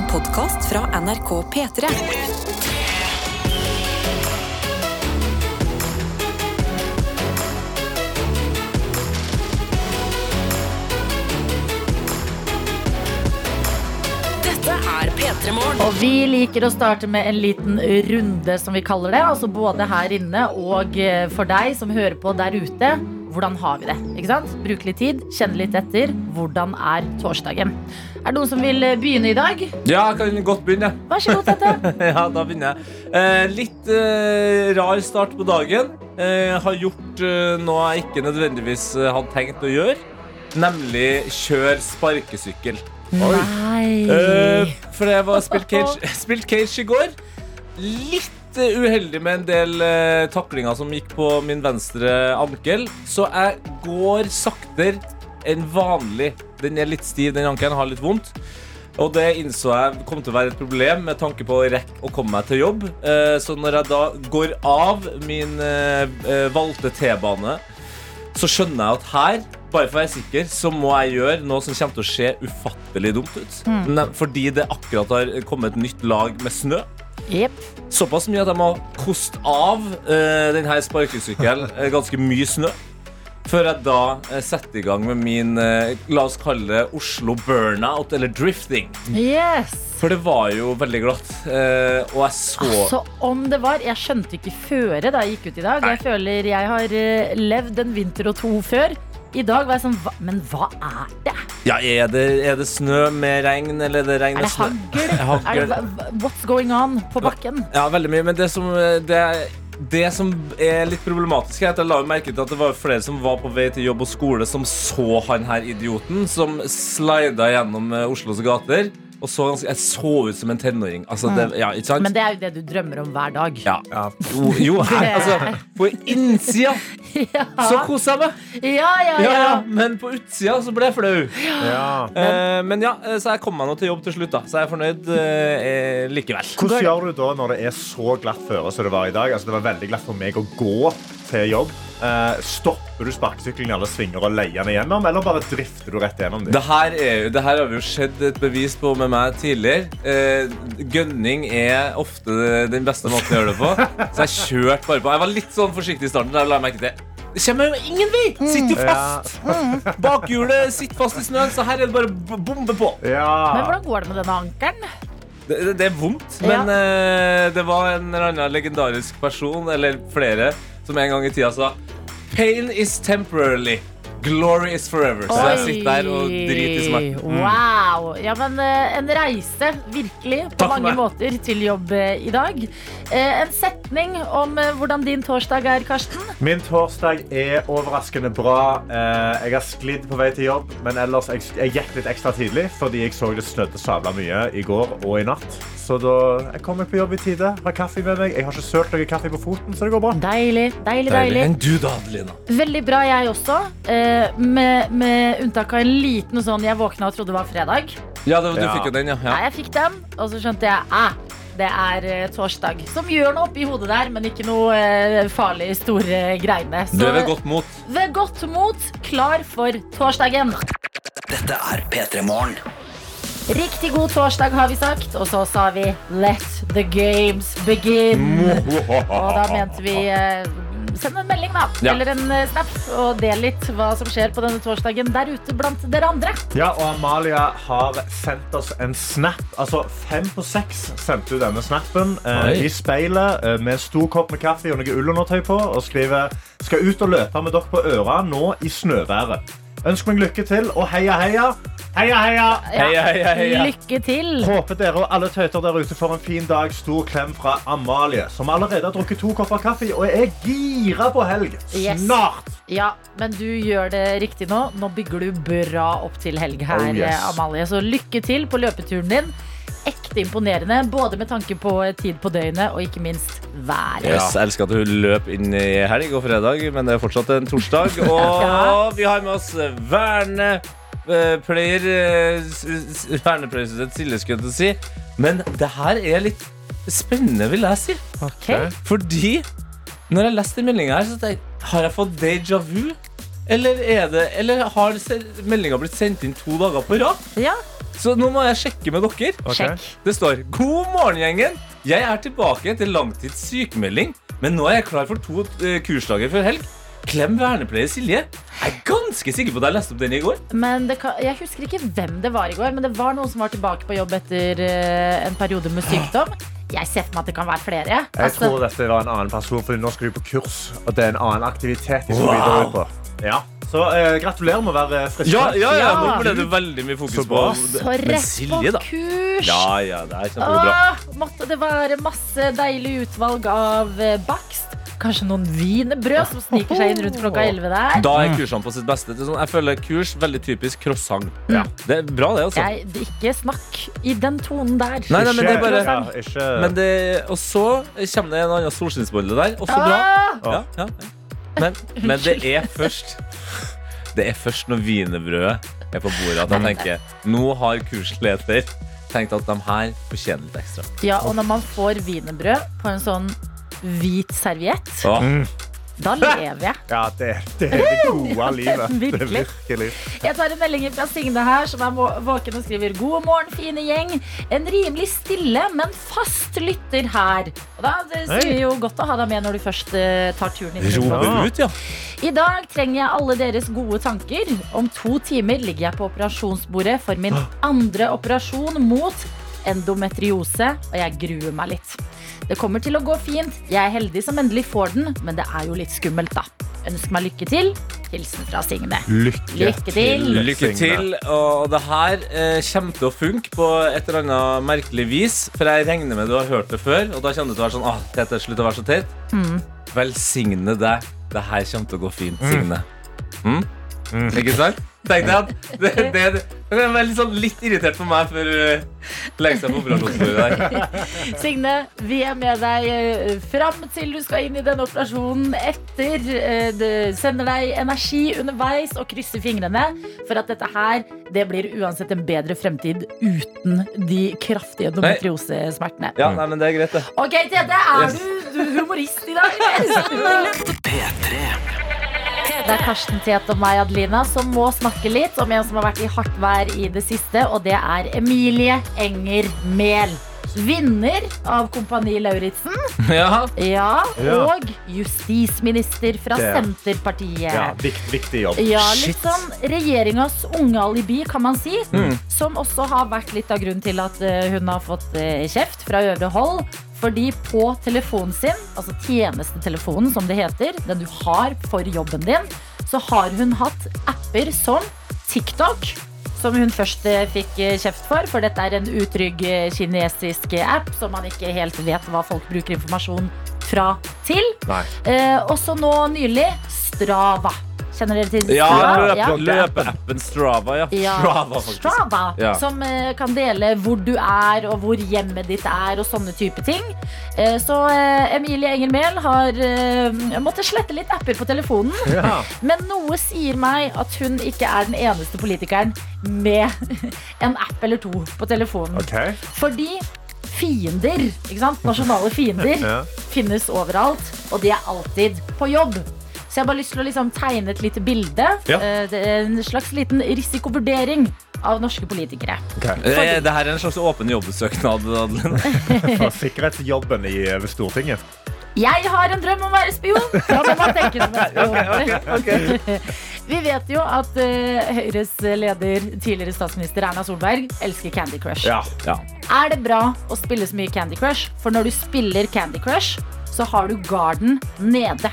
En podkast fra NRK P3. Dette er P3 Morgen. Og vi liker å starte med en liten runde, som vi kaller det. Altså både her inne og eh, for deg som hører på der ute. Hvordan har vi det? Ikke sant? Bruke litt tid, kjenne litt etter. Hvordan er torsdagen? Er det noen som vil eh, begynne i dag? Ja, jeg kan godt begynne. Vær så god, Tete. ja, da begynner jeg. Eh, litt eh, rar start på dagen. Eh, har gjort eh, noe jeg ikke nødvendigvis eh, hadde tenkt å gjøre. Nemlig kjøre sparkesykkel. Nei. Eh, for jeg var spilt cage, spilt cage i går. Litt eh, uheldig med en del eh, taklinger som gikk på min venstre ankel. Så jeg går saktere enn vanlig. Den er litt stiv, den ankelen har litt vondt. Og det innså jeg kom til å være et problem med tanke på å rekke å komme meg til jobb. Eh, så når jeg da går av min eh, eh, valgte T-bane, så skjønner jeg at her, bare for å være sikker, så må jeg gjøre noe som kommer til å se ufattelig dumt ut. Mm. Fordi det akkurat har kommet et nytt lag med snø. Jepp. Såpass mye at jeg må koste av uh, denne sparkesykkelen eh, ganske mye snø. Før jeg da eh, setter i gang med min eh, la oss kalle det Oslo burnout, eller drifting. Yes. For det var jo veldig glatt. eh, og jeg så Altså, om det var Jeg skjønte ikke føret da jeg gikk ut i dag. Jeg føler jeg har eh, levd en vinter og to før. I dag var jeg sånn hva, Men hva er det? Ja, er det, er det snø med regn, eller er det regn Er med det snø? hagl? Er det, hva- what's going on på bakken? Ja, veldig mye. Men det som, det, det som er litt problematisk, er at jeg la jo merke til at det var flere som var på vei til jobb og skole, som så han her idioten som slida gjennom eh, Oslos gater. Og så ganske, jeg så ut som en tenåring. Altså, det, ja, ikke sant? Men det er jo det du drømmer om hver dag. ja. Jo, jo her, altså, på innsida Ja, så koser jeg meg. ja, ja. Ja, ja. ja. Men på utsida så ble jeg flau. Ja. Eh, men ja, eh, så jeg kom meg nå til jobb til slutt, da. Så jeg er fornøyd eh, likevel. Hvordan gjør du da når det er så glatt føre som det var i dag? Altså, det var veldig glatt for meg å gå til jobb. Eh, stopper du sparkesykkelen i alle svinger og leier den igjennom, eller bare drifter du rett gjennom dem? Det her, er det her har vi jo sett et bevis på med meg tidligere. Eh, gønning er ofte den beste måten å gjøre det på. Så jeg kjørte bare på. Jeg var litt sånn forsiktig i starten. Der la jeg merke til Det kommer jo ingen vei! Sitter jo fast! Bakhjulet sitter fast i snøen, så her er det bare å bombe på. Men hvordan går det med denne ankelen? Det, det, det er vondt, men eh, det var en eller annen legendarisk person, eller flere, som en gang i tida sa Pain is temporarily. Glory is forever. Så jeg sitter der og driter i smerten. Wow. Ja, men eh, en reise, virkelig, på Takk mange meg. måter til jobb eh, i dag. Eh, en setning om hvordan din torsdag er, Karsten. Min torsdag er overraskende bra. Eh, jeg har sklidd på vei til jobb, men ellers jeg, jeg gikk litt ekstra tidlig fordi jeg så det snødde sabla mye i går og i natt. Så da jeg kommer på jobb i tide. Har kaffe med meg. Jeg har ikke sølt noe kaffe på foten, så det går bra. Deilig, deilig, deilig. Enn du da, Adelina? Veldig bra, jeg også. Eh, med, med unntak av en liten sånn Jeg våkna og trodde det var fredag. Ja, det, du Ja. fikk jo den, ja. Nei, ja. jeg fikk den, og så skjønte jeg ah, det er eh, torsdag. Som gjør noe oppi hodet der, men ikke noe eh, farlig store greiene. Du er ved godt mot. ved godt mot, klar for torsdagen. Dette er P3 Morgen. Riktig god torsdag, har vi sagt. Og så sa vi 'let the games begin'. Og da mente vi eh, Send en melding, da. Ja. Eller en eh, snap. Og del litt hva som skjer på denne torsdagen der ute blant dere andre. Ja, og Amalia har sendt oss en snap. Altså Fem på seks sendte hun denne snappen eh, Oi. i speilet eh, med en stor kopp med kaffe og noe ullundertøy på og skriver skal ut og løpe med dere på øra nå i snøværet. Ønsk meg lykke til og heia, heia. Heia, heia. Heia, heia, heia. Lykke til. Håper dere og alle tøyter der ute får en fin dag. Stor klem fra Amalie, som allerede har drukket to kopper kaffe og er gira på helg. Yes. Snart. Ja, men du gjør det riktig nå. Nå bygger du bra opp til helg her, Oh, yes. eh, Amalie. Så lykke til på løpeturen din. Ekte imponerende, både med tanke på tid på døgnet og ikke minst været. Yes, jeg elsker at hun løp inn i helg og fredag, men det er fortsatt en torsdag. Og Ja. vi har med oss verne... eh, Pleier eh, s- s- Vernepleier Silje, skulle jeg til å si. Men det her er litt spennende, vil jeg si. Okay. Fordi når jeg leste meldinga her, så tenkte jeg Har jeg fått déjà vu? Eller, er det, eller har meldinga blitt sendt inn to dager på rad? Ja, Så nå må jeg sjekke med dere. Okay. Det står God morgen, gjengen. Jeg er tilbake etter langtids sykemelding, men nå er jeg klar for to eh, kursdager før helg. Klem vernepleier Silje. Jeg er ganske sikker på at jeg leste opp den i går. Men det kan, jeg husker ikke hvem det var i går, men det var noen som var tilbake på jobb etter uh, en periode med sykdom. Jeg ser for meg at det kan være flere. Jeg Altså, tror dette var en annen person, for nå skal du på kurs. Og det er en annen aktivitet Wow. Ja. Så eh, gratulerer med å være frisk. Ja, ja, ja. Nå ble det veldig mye fokus Så på så Men rett Silje, på da. kurs! Ja, ja, det er kjempebra. Åh, måtte det være masse deilig utvalg av eh, bakst? Kanskje noen wienerbrød som sniker seg inn rundt klokka 11 der? Da er kursene på sitt beste. Det er sånn, jeg føler kurs veldig typisk croissant. Ja. Det er bra, det, altså. Jeg, det- ikke snakk i den tonen der. Nei, nei, men det er bare ja, ikke, men det, Og så kommer det en annen solskinnsbolle der. Også bra. Ah! Ja, ja, ja. Men, men det er først Det er først når wienerbrødet er på bordet at jeg tenker Nå har kursleder tenkt at de her fortjener litt ekstra. Ja, og når man får wienerbrød på en sånn hvit serviett, Ja. Da lever jeg. Ja, det, det er det gode livet. Virkelig. virkelig. Jeg tar en melding fra Signe her, som er våken og skriver God morgen, fine gjeng. En rimelig stille, men fast lytter her. Og da det sier jo godt å ha deg med når du først eh, tar turen inn. i Roper ut, ja. I dag trenger jeg alle deres gode tanker. Om to timer ligger jeg på operasjonsbordet for min andre operasjon mot endometriose, og jeg gruer meg litt. Det kommer til å gå fint. Jeg er heldig som endelig får den, men det er jo litt skummelt, da. Ønsk meg lykke til. Hilsen fra Signe. Lykke, Lykke til. Lykke til. Og det her eh, kommer til å funke på et eller annet merkelig vis. For jeg regner med du har hørt det før, og da kommer du til å være sånn Åh, Tete, slutt å være så teit. Mm. Velsigne deg. Det her kommer til å gå fint, Signe. Mm? Mm. Ikke sant? Tenkte jeg at det, det, det, det er litt, sånn litt irritert for meg før uh, legge seg på operasjonsbordet der. Signe, vi er med deg eh, fram til du skal inn i den operasjonen etter. eh, det sender deg energi underveis og krysser fingrene for at dette her det blir uansett en bedre fremtid uten de kraftige endometriosesmertene. Ja, nei, men det er greit, det. Ok, Tete, er Yes. du, du humorist i dag? P3. Det er Karsten Tete og meg, Adelina, som må snakke litt om en som har vært i hardt vær i det siste, og det er Emilie Enger Mehl. Vinner av Kompani Lauritzen. Ja. Ja, og justisminister fra Det- Senterpartiet. Ja, vikt, viktig jobb. Ja, litt sånn regjeringas unge alibi, kan man si. Mm. Som også har vært litt av grunnen til at eh, hun har fått eh, kjeft fra øvre hold. Fordi på telefonen sin, altså tjenestetelefonen som det heter, den du har for jobben din, så har hun hatt apper som TikTok. Som hun først eh, fikk eh, kjeft for, for dette er en utrygg eh, kinesisk app som man ikke helt vet hva folk bruker informasjon fra til. Nei. Eh, også nå nylig Strava. Kjenner dere til Ja, Strava? løpe, løpeappen Strava, ja. Ja, Strava. Strava, Ja. som eh, kan dele hvor du er og hvor hjemmet ditt er og sånne type ting. Eh, så eh, Emilie Enger Mehl har eh, måttet slette litt apper på telefonen. Ja. Men noe sier meg at hun ikke er den eneste politikeren med en app eller to på telefonen. Okay. Fordi fiender, ikke sant? nasjonale fiender, Ja. finnes overalt, og de er alltid på jobb. Så jeg har bare lyst til å liksom tegne et lite bilde. Ja. Eh, Det er en slags liten risikovurdering av norske politikere. Eh, Det her er en slags åpen jobbsøknad. Adeline. For sikkerhetsjobben i eh, Stortinget. Jeg har en drøm om å være spion! Da må man tenke som en spion. Vi vet jo at uh, Høyres leder, tidligere statsminister Erna Solberg, elsker Candy Crush. Ja. Ja. Er det bra å spille så mye Candy Crush? For når du spiller Candy Crush, så har du garden nede.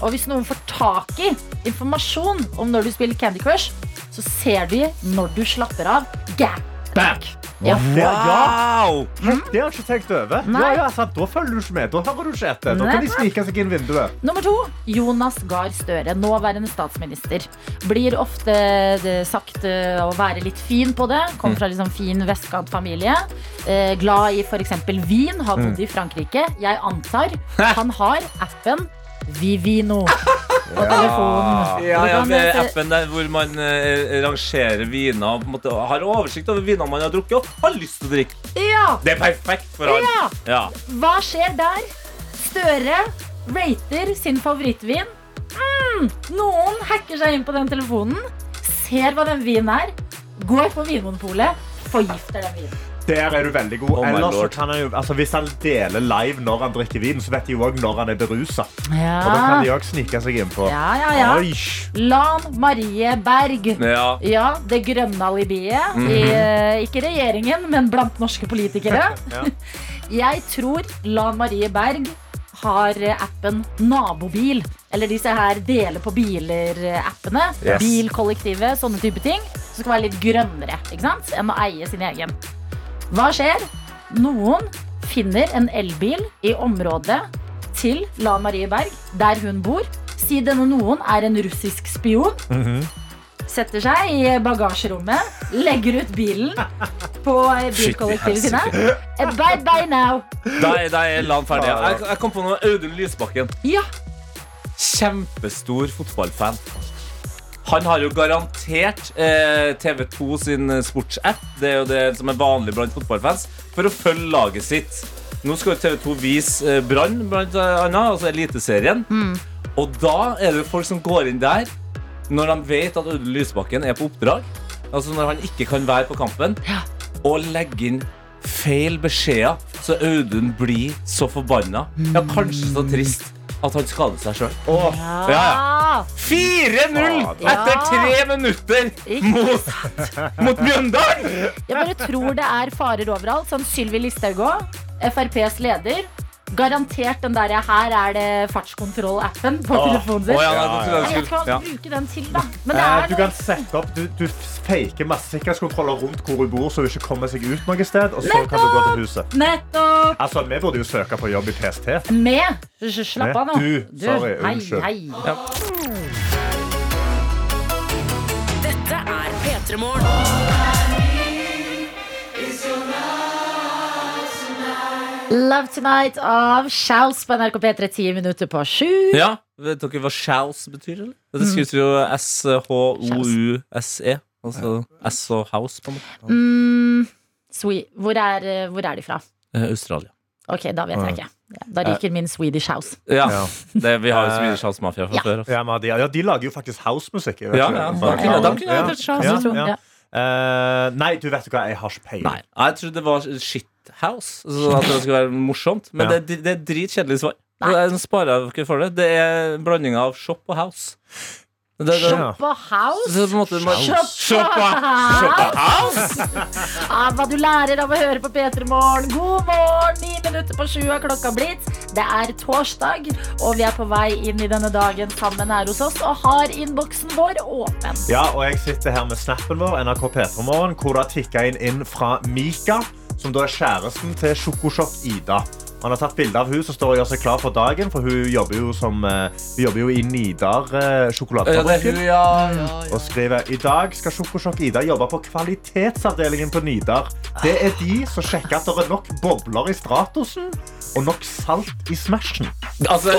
Og hvis noen får tak i informasjon om når du spiller Candy Crush, så ser de når du slapper av. Gap. Back. Ja. Ja. Wow! Det har jeg ikke tenkt over. Ja, ja, sant. Da følger du ikke med. Da hører du ikke etter. Da kan de snike seg inn vinduet. Nummer to, Jonas Gahr Støre, nåværende statsminister. Blir ofte sagt eh, å være litt fin på det. Kommer fra liksom fin vestkantfamilie. Eh, glad i f.eks. vin. Har bodd i Frankrike. Jeg antar han har appen Vivino på telefonen. Ja, ja, med appen der hvor man eh, rangerer viner og på en måte har oversikt over vinene man har drukket og har lyst til å drikke. Ja, Det er perfekt for alle. ja. Ja. Hva skjer der? Støre rater sin favorittvin. Mm, noen hacker seg inn på den telefonen, ser hva den vinen er, går på Vinmonopolet, forgifter den vinen. Der er du veldig god. Oh Ellers så kan han jo, altså Hvis han deler live når han drikker vin, så vet de jo òg når han er berusa. Ja. Og da kan de òg snike seg innpå. Ja, ja, ja. Oi. Lan Marie Berg. Ja. Ja, det grønne alibiet. I, eh, ikke regjeringen, men blant norske politikere. Ja. Jeg tror Lan Marie Berg har appen Nabobil. Eller disse her dele på biler-appene. Yes. Bilkollektivet, sånne type ting. Som skal være litt grønnere ikke sant? enn å eie sin egen. Hva skjer? Noen finner en elbil i området til La Marie Berg, der hun bor. Si denne noen er en russisk spion. Setter seg i bagasjerommet, legger ut bilen på bilkollektivet sine. Eh, Bye bye now. Da er, da er Lan ferdig. Jeg, jeg kom på noe. Audun Lysbakken. Ja, Kjempestor fotballfan. Han har jo garantert eh, TV2 sin sportsapp, det er jo det som er vanlig blant fotballfans, for å følge laget sitt. Nå skal jo TV2 vise eh, Brann, blant annet, altså Eliteserien. Og da er det jo folk som går inn der når de vet at Audun Lysbakken er på oppdrag, altså når han ikke kan være på kampen, Ja. og legger inn feil beskjeder, så Audun blir så forbanna. Ja, kanskje så trist at han skadet seg sjøl. Ja. Ja, ja. 4-0 etter tre minutter mot, mot Mjøndalen! Jeg bare tror det er farer overalt. Som Sylvi Listhaug òg, FrPs leder. Garantert den derre 'her er det fartskontroll'-appen på Åh, telefonen sin. åh, ja, ja, ja, jeg skal vet ikke hva skulle- bruker den til, da. Men det Eh, er Du kan sette opp Du, du faker masse sikkerhetskontroller rundt hvor hun bor, så hun ikke kommer seg ut noe sted. Og så kan du gå til huset. nettopp Altså, Vi burde jo søke på jobb i PST. med. Slapp av nå. Du, sorry, hei, unnskyld. hei. Dette er P3 Morgen. Love Tonight av Shouse på NRK P3 10 minutter på sju. Ja, Vet dere hva shouse betyr? eller? Det skrives jo S-H-O-U-S-E. Altså S og house, på en måte. Mm, sweet. Hvor, er, eh, hvor er de fra? Eh, Australia. Ok, da vet jeg ikke. Ja, Da ryker min Swedish House. Ja, det, Vi har jo Swedish House Mafia fra Ja. før. altså. Ja, men de, ja, de lager jo faktisk housemusikk. jeg vet Ja, ikke. ja. Da kunne- da kunne jeg hørt shouse, jeg tror. ja. Eh, nei, du vet hva, jeg har ikke peiling. Nei, jeg trodde det var shithouse. Sånn at det skulle være morsomt. Men Ja. det, det er dritkjedelig svar. Nei. Jeg sparer dere for det. Det er blandinga av shop og house. Det, det, Shop og House. så på en måte, Shop shop shop og house! Ah, hva du lærer av å høre på P3 Morgen. God morgen! Ni minutter på sju har klokka blitt. Det er torsdag, og vi er på vei inn i denne dagen sammen her hos oss og har innboksen vår åpen. Ja, og jeg sitter her med snappen vår, NRK P3morgen, hvor det har tikka inn inn fra Mika, som da er kjæresten til Sjokosjokk Ida. Han har tatt bilde av hun som står og gjør seg klar for dagen, for hun jobber jo, som, eh, hun jobber jo i Nidar eh, hun, ja, ja, ja. Og skriver i dag skal Sjokosjokk Ida jobbe på kvalitetsavdelingen på Nidar. Det er de som sjekker at det er nok bobler i Stratosen og nok salt i Smashen. Altså,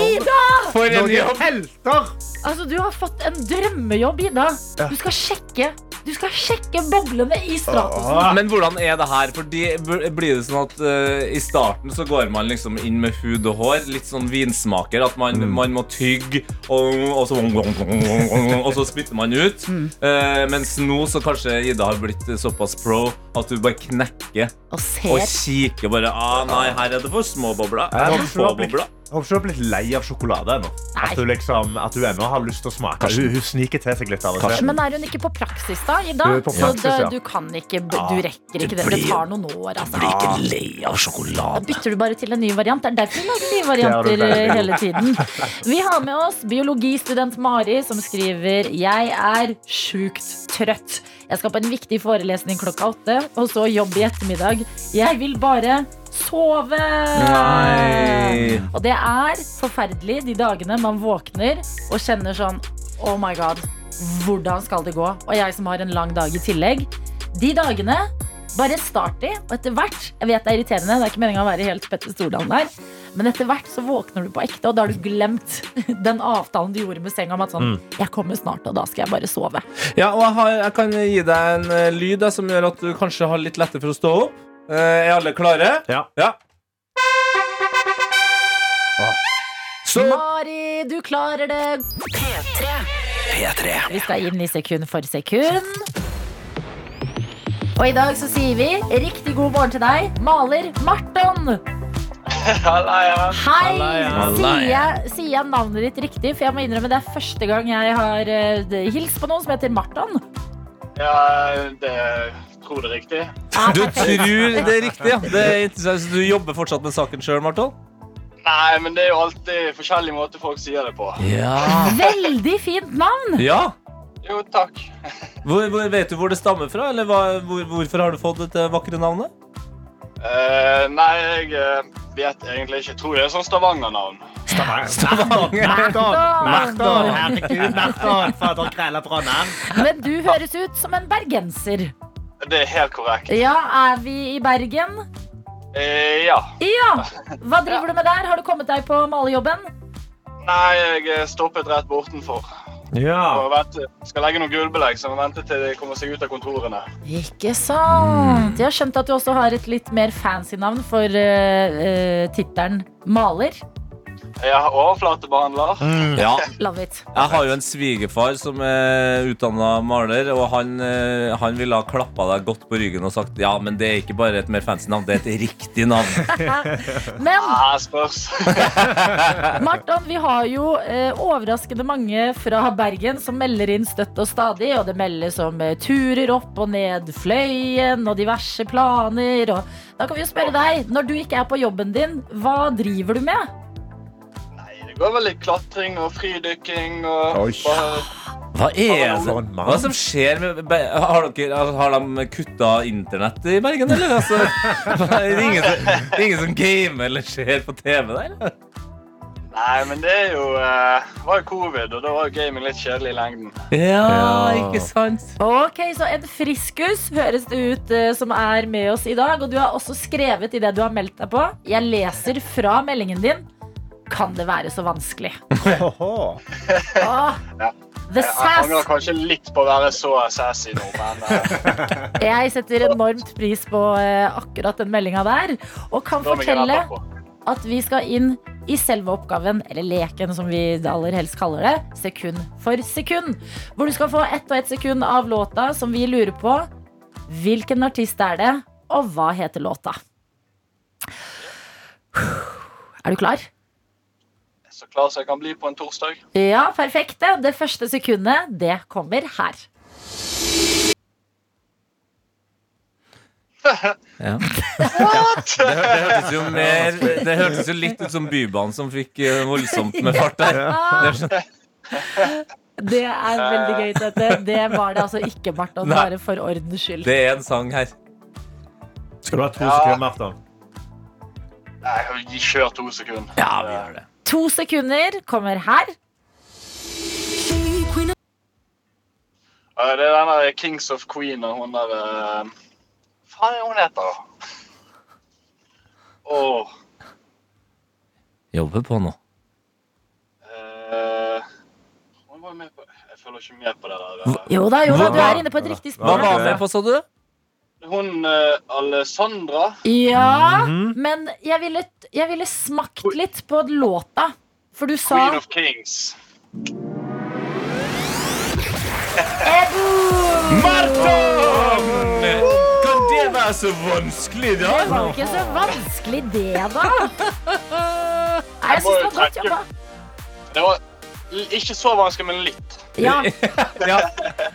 for en Noen jobb! helter! Altså, Du har fått en drømmejobb, Ida. Du skal sjekke Du skal sjekke boblene i Stratosen. Men hvordan er det her? Fordi Blir det sånn at uh, i starten så går man liksom inn med hud og hår? Litt sånn vinsmaker. At man, man må tygge, og, og, så, og så spytter man ut. Eh, mens nå så kanskje Ida har blitt såpass pro at du bare knekker Og og kikker bare ah, Nei, her er det for små bobler. Her er det for blitt- bobler. Jeg håper ikke du blitt lei av sjokolade ennå. At du, liksom, at du ennå har lyst til å smake. Hun, hun sniker til seg litt av og til. Men er hun ikke på praksis, da, i Du er praksis, så det, ja. du kan ikke Du rekker ikke det. Det tar noen år, altså. Blir ikke lei av sjokolade. Da bytter du bare til en ny variant. Det er derfor vi lager nye er varianter du hele tiden. Vi har med oss biologistudent Mari, som skriver Jeg er sjukt trøtt. Jeg skal på en viktig forelesning klokka åtte, og så jobb i ettermiddag. Jeg vil bare sove! Nei. Og det er forferdelig de dagene man våkner og kjenner sånn Oh my god, hvordan skal det gå? Og jeg som har en lang dag i tillegg. De dagene, bare start i, og etter hvert Jeg vet det er irriterende, det er ikke meningen å være helt Petter Stordalen der. Men etter hvert så våkner du på ekte, og da har du glemt den avtalen du gjorde med senga om at sånn Jeg kommer snart, og da skal jeg bare sove. Ja, og jeg, har, jeg kan gi deg en eh, lyd som gjør at du kanskje har litt lettere for å stå opp. Eh, er alle klare? Ja. Ja. Så Mari, du klarer det! P3. P3. Vi skal inn i sekund for sekund. Og i dag så sier vi riktig god morgen til deg, maler Marton. Halla, ja. Hei! Sier jeg, sier jeg navnet ditt riktig? For jeg må innrømme det er første gang jeg har uh, hilst på noen som heter Marton. Ja, det tror det er riktig. Du tror det er riktig, ja. Det er interessant. Så du jobber fortsatt med saken sjøl, Martol? Nei, men det er jo alltid forskjellige måter folk sier det på. Ja. Veldig fint navn! ja. Jo, takk. Hvor, hvor, vet du hvor det stammer fra, eller hva, hvor, hvorfor har du fått dette vakre navnet? Uh, nei, jeg eh, vet egentlig ikke. Jeg tror det er sånn Stavanger-navn. Stavanger. Marton, herregud, Marton. Fader, bra. Men du høres ut som en bergenser. Det er helt korrekt. Ja, er vi i Bergen? Eh, ja. Ja! Hva driver du med der? Har du kommet deg på malejobben? Nei, jeg eh, stoppet rett bortenfor. Ja. Vente, skal legge noen gulvbelegg, så må vente til de kommer seg ut av kontorene. Ikke sant. Jeg har skjønt at du også har et litt mer fancy navn for uh, uh, tittelen maler. Jeg har overflatebehandler. Ja. Love it. Jeg har jo en svigerfar som er utdanna maler, og han, eh, han ville ha klappa deg godt på ryggen og sagt ja, men det er ikke bare et mer fancy navn, det er et riktig navn. Men Ah, spørs. Marton, vi har jo eh, overraskende mange fra Bergen som melder inn støtt og stadig. Og det meldes om eh, turer opp og ned Fløyen og diverse planer. Og da kan vi jo spørre deg, når du ikke er på jobben din, hva driver du med? Det går vel litt klatring og fridykking og Oi. bare Hva er det? For en mann. Hva som skjer med Be- Har, dere, har de kutta internett i Bergen, eller? Altså, er det ingen, som- det er ingen som gamer eller ser på TV der? eller? Nei, men det er jo eh, var jo covid, og da var jo gaming litt kjedelig i lengden. Ja, ikke sant? Ok, så en friskus høres det ut eh, som er med oss i dag. Og du har også skrevet i det du har meldt deg på. Jeg leser fra meldingen din. Kan det være så vanskelig? Åh, Ja. Jeg angrer kanskje litt på å være så sassy nå, men eh, Jeg setter enormt pris på eh, akkurat den meldinga der. Og kan fortelle at vi skal inn i selve oppgaven, eller leken som vi aller helst kaller det, sekund for sekund. Hvor du skal få ett og ett sekund av låta som vi lurer på. Hvilken artist er det, og hva heter låta? Er du klar? Så klar som jeg kan bli på en torsdag. Ja, perfekt. Det første sekundet, det kommer her. Ja. Det, hør- det, hørtes jo mer, det hørtes jo litt ut som Bybanen som fikk voldsomt med fart der. Det er sånn- Det er veldig gøy, Dette. Det var det altså ikke, Marton. Bare for ordens skyld. Det er en sang her. Skal du ha to Ja. sekunder, Marton? Nei, vi kjør to sekunder. Ja, vi gjør det. To sekunder kommer her. Eh, Det er den der Kings of Queen og hun der uh, Faen er hun heter? Åh Jobber på nå. Uh, Hun var med på Jeg følger ikke med på det der. eh. Jo da, jo da, du er inne på et riktig Hva spor. var med på, sa du? Hun uh, Alessandra Ja, Mhm. men jeg ville, jeg ville smakt litt på låta. For du sa Queen of Kings. Edu! Marton! Kan det være så vanskelig, da? Det var ikke så vanskelig, det, da. Jeg, jeg syns det var godt jobba. Det var l- ikke så vanskelig, men litt. Ja, Ja, ja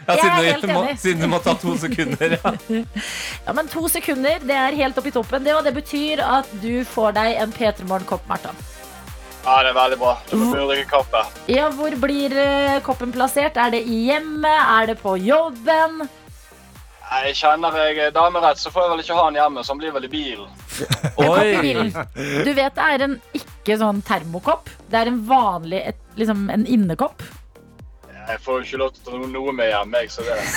Jeg er helt du enig. siden du må ta to sekunder. Ja. ja, men to sekunder, det er helt opp i toppen. Det, og det betyr at du får deg en P3 Morgen-kopp, Marta. Ja, det er veldig bra. Du må drikke kaffe. Ja, hvor blir eh, koppen plassert? Er det i hjemmet? Er det på jobben? Jeg kjenner jeg er damerett, så får jeg vel ikke ha den hjemme, så han blir vel i bilen. Oi! Du vet det er en ikke sånn termokopp. Det er en vanlig, et, liksom en innekopp. Jeg får jo ikke lov til å ta noe med hjem, jeg, så det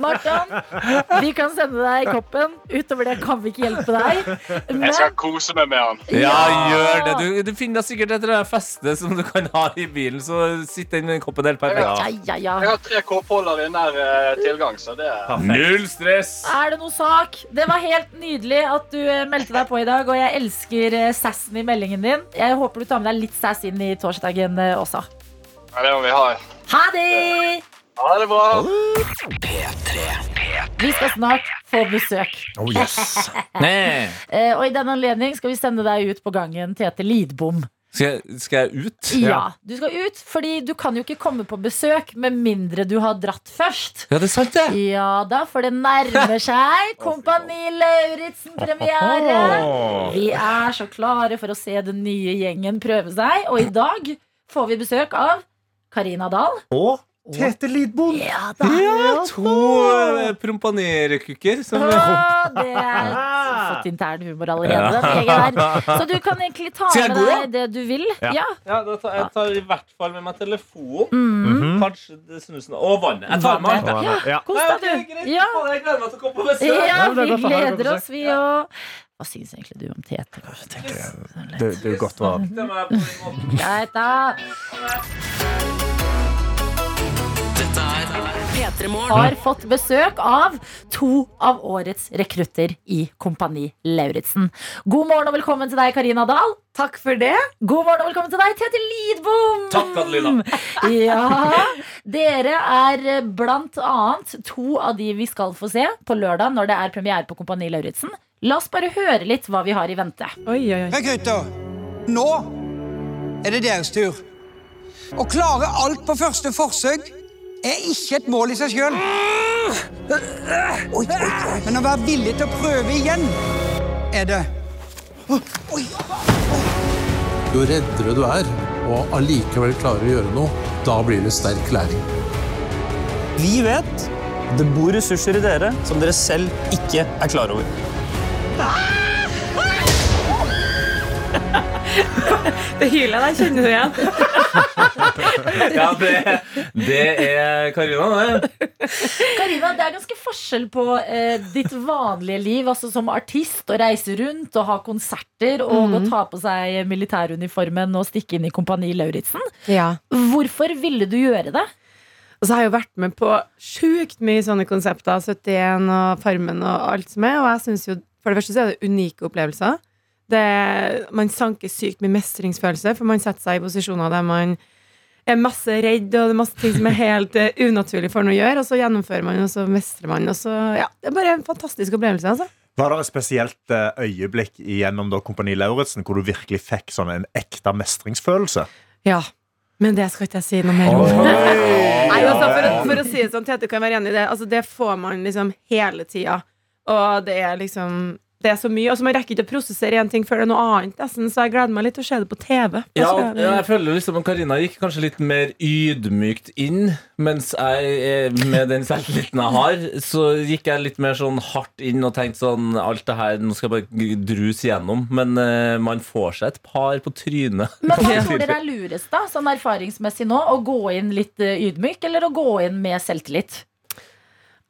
Martin, vi kan sende deg koppen. Utover det kan vi ikke hjelpe deg. Men Jeg skal kose meg med han. Ja, gjør det. Du, du finner sikkert et det feste som du kan ha i bilen, så sitt den koppen helt perfekt. ja, ja, ja. Jeg har tre koppholder i nær eh, tilgang, så det er Null stress! Er det noe sak? Det var helt nydelig at du eh, meldte deg på i dag, og jeg elsker eh, sassen i meldingen din. Jeg håper du tar med deg litt sass inn i torsdagen eh, også. Ja, det må vi ha. Ha det! Ha det bra. Vi skal snart få besøk. Oh, yes. Eh, og i den anledning skal vi sende deg ut på gangen Tete Lidbom. Skal, jeg, skal jeg ut? Ja, du skal ut, fordi du kan jo ikke komme på besøk med mindre du har dratt først. Ja, det er sant, det. Ja da, for det nærmer seg Kompani Lauritzen-premiere. Vi er så klare for å se den nye gjengen prøve seg, og i dag får vi besøk av Karina Dahl. Og Tete Lidbom. Ja da. To uh, prompanerekukker som det er fått intern humor allerede. Ja. Så du kan egentlig ta med deg det du vil. Ja. Ja. Ja, da tar, jeg tar i hvert fall med meg telefonen. Mm. Kanskje snusen Og vannet. Jeg tar med alt. Ja. Kos deg, du. Ja. Jeg gleder meg til å komme på besøk. Ja, Ja, vi gleder oss, vi òg. Hva syns egentlig du om Tete? Det, det er godt på. Greit, da. Har fått besøk av to av årets rekrutter i Kompani Lauritzen. God morgen og velkommen til deg, Karina Dahl. Takk for det. God morgen og velkommen til deg, Tete Lidbom. Takk, Adelina. Ja, Dere er blant annet to av de vi skal få se på lørdag når det er premiere på Kompani Lauritzen. La oss bare høre litt hva vi har i vente. Oi, oi, oi. Rekrutter, nå er det deres tur. Å klare alt på første forsøk er ikke et mål i seg sjøl. Men å være villig til å prøve igjen er det. Oi. Jo reddere du er, og allikevel klarer å gjøre noe, da blir det sterk læring. Vi vet det bor ressurser i dere som dere selv ikke er klar over. Det hylet der kjenner du igjen. Ja, det, det er Karina, det. Karina, det er ganske forskjell på eh, ditt vanlige liv, altså som artist, å reise rundt og ha konserter og å ta på seg militæruniformen og stikke inn i Kompani Lauritzen. Ja. Hvorfor ville du gjøre det? Og så har jeg jo vært med på sjukt mye sånne konsepter. 71 og Farmen og alt som er. Og jeg synes jo, for det første så er det unike opplevelser. Det, man sanker sykt mye mestringsfølelse, for man setter seg i posisjoner der man er masse redd, og det er masse ting som er helt uh, unaturlig for en å gjøre, og så gjennomfører man, og så mestrer man, og så Ja, det er bare en fantastisk opplevelse, altså. Var det et spesielt eh, øyeblikk gjennom da Kompani Lauritzen hvor du virkelig fikk sånn en ekte mestringsfølelse? Ja. Men det skal ikke jeg si noe mer om. Nei, altså, for, for å si det sånn, Tete kan være enig i det. Altså, det får man liksom hele tida. Og det er liksom Det er så mye. Og så man rekker ikke å prosessere én ting før det er noe annet. Nesten, så jeg gleder meg litt til å se det på TV. Ja, ja, jeg føler liksom at Karina gikk kanskje litt mer ydmykt inn, mens jeg, med den selvtilliten jeg har, så gikk jeg litt mer sånn hardt inn og tenkte sånn Alt det her, nå skal jeg bare druse igjennom. Men uh, man får seg et par på trynet. Men hva tror dere er lurest, da, sånn erfaringsmessig nå? Å gå inn litt eh, ydmyk, eller å gå inn med selvtillit?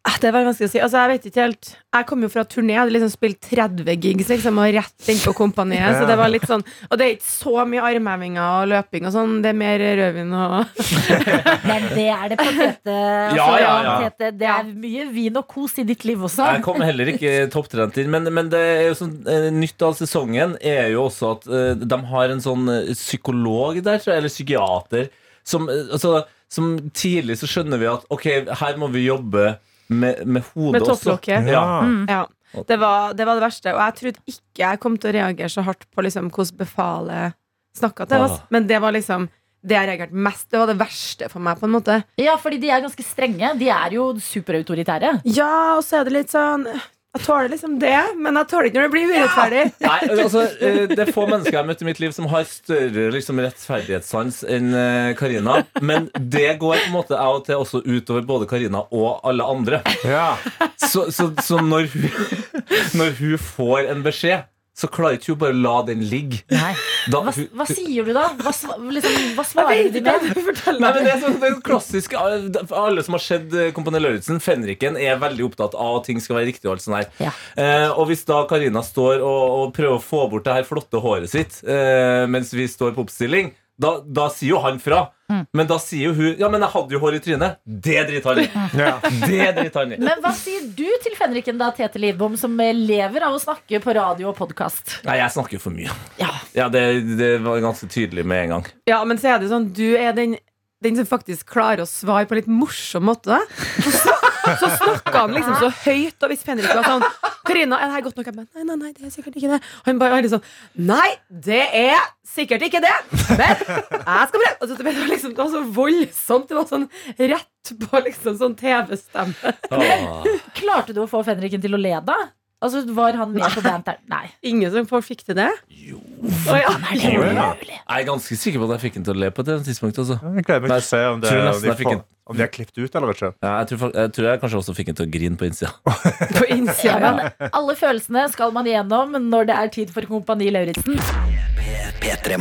Ah, Det var vanskelig å si. Altså, jeg vet ikke helt Jeg kom jo fra turné, jeg hadde liksom spilt 30 gigs liksom, og rett inn på kompaniet. Så det var litt sånn Og det er ikke så mye armhevinger og løping og sånn. Det er mer rødvin og Men det er det på Tete. Altså, Ja, ja, ja. Det er mye vin og kos i ditt liv også. Jeg kom heller ikke topptrent inn, men, men det er jo sånn eh, nytt av sesongen er jo også at uh, de har en sånn eh, psykolog der, tror jeg, eller psykiater, som, uh, altså, som tidlig så skjønner vi at ok, her må vi jobbe med, med hodet Med også. topplokket. Ja. Ja. Det var, det var det verste. Og jeg trodde ikke jeg kom til å reagere så hardt på liksom, hvordan befalet snakka til oss. Ah. Men det var liksom det jeg reagerte mest. Det var det verste for meg, på en måte. Ja, fordi de er ganske strenge. De er jo superautoritære. Ja, og så er det litt sånn Jeg tåler liksom det, men jeg tåler ikke når det blir urettferdig. Nei, altså, eh, Det er få mennesker jeg har møtt i mitt liv som har større liksom, rettferdighetssans enn eh, Karina. Men det går på en måte av og til også utover både Karina og alle andre. Ja. Så, så, så når, hun, når hun får en beskjed, så klarer ikke hun bare å la den ligge. Nei. Da, Hva, hva sier du da? Hva, liksom, hva svarer du med? Nei, men det er sånn, det er klassisk Alle som har sett eh, Kompani Lauritzen, Fenriken, er veldig opptatt av at ting skal være riktig. Og alt sånt her. Ja. Eh, og hvis da Karina står og, og prøver å få bort det her flotte håret sitt eh, mens vi står på oppstilling, da, da sier jo han fra. Men da sier jo hun Ja, men jeg hadde jo hår i trynet. Det driter han i. Ja. Det driter han i. Men hva sier du til Fenriken, da, Tete Lidbom, som lever av å snakke på radio og podkast? Nei, jeg snakker jo for mye. Ja. Ja, det, det var ganske tydelig med en gang. Ja, men så er det sånn Du er den den som faktisk klarer å svare på en litt morsom måte. Så, så snakka han liksom så høyt, og hvis Fenrik var sånn 'Karina, er det her godt nok?' Jeg bare, nei, nei, nei, det er sikkert ikke det. Han bare sånn Nei, det er sikkert ikke det, men jeg skal prøve. Altså, det, var liksom, det var så voldsomt. Det var sånn rett på liksom sånn TV-stemme. Klarte du å få Fenriken til å le, da? Altså, Var han med på banteren? Nei. Ingen som fikk til det? Jo. Oh, ja. Er det mulig? Jeg er ganske sikker på at jeg fikk den til å le på et tidspunkt. Altså. Jeg gleder meg til å se om, det, om, de jeg fikk får, en- om de har klippet ut eller ikke. Ja, jeg, tror, jeg tror jeg kanskje også fikk den til å grine på innsida. På Ja, innsida. men alle følelsene skal man igjennom når det er tid for Kompani Lauritzen. P3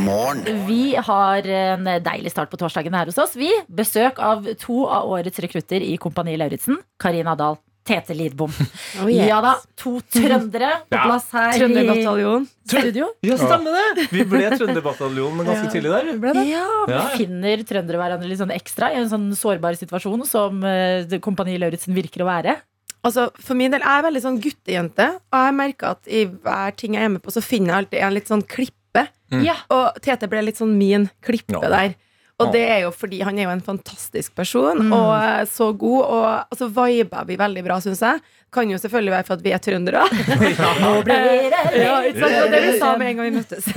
Vi har en deilig start på torsdagen her hos oss. Vi Besøk av to av årets rekrutter i Kompani Lauritzen. Karina Dahl, Tete Lidbom. Oh, yes. Ja da, to trøndere på plass her Ja. Trønderbataljon. studio. Ja, stemmer det! Vi ble Trønderbataljonen ganske tidlig der. Ja, vi Ja. finner trøndere hverandre litt sånn ekstra i en sånn sårbar situasjon som uh, Kompani Lauritzen virker å være. Altså, for min del er jeg veldig sånn guttejente, og jeg merker at i hver ting jeg er med på, så finner jeg alltid en litt sånn klippe. Ja. Og Tete ble litt sånn min klippe no. der. Og det er jo fordi han er jo en fantastisk person, Mm. og så god, og altså, viber vi veldig bra, syns jeg. Kan jo selvfølgelig være for at vi er trøndere. Nå blir det ja, ikke sant? Det vi sa med en gang vi møttes.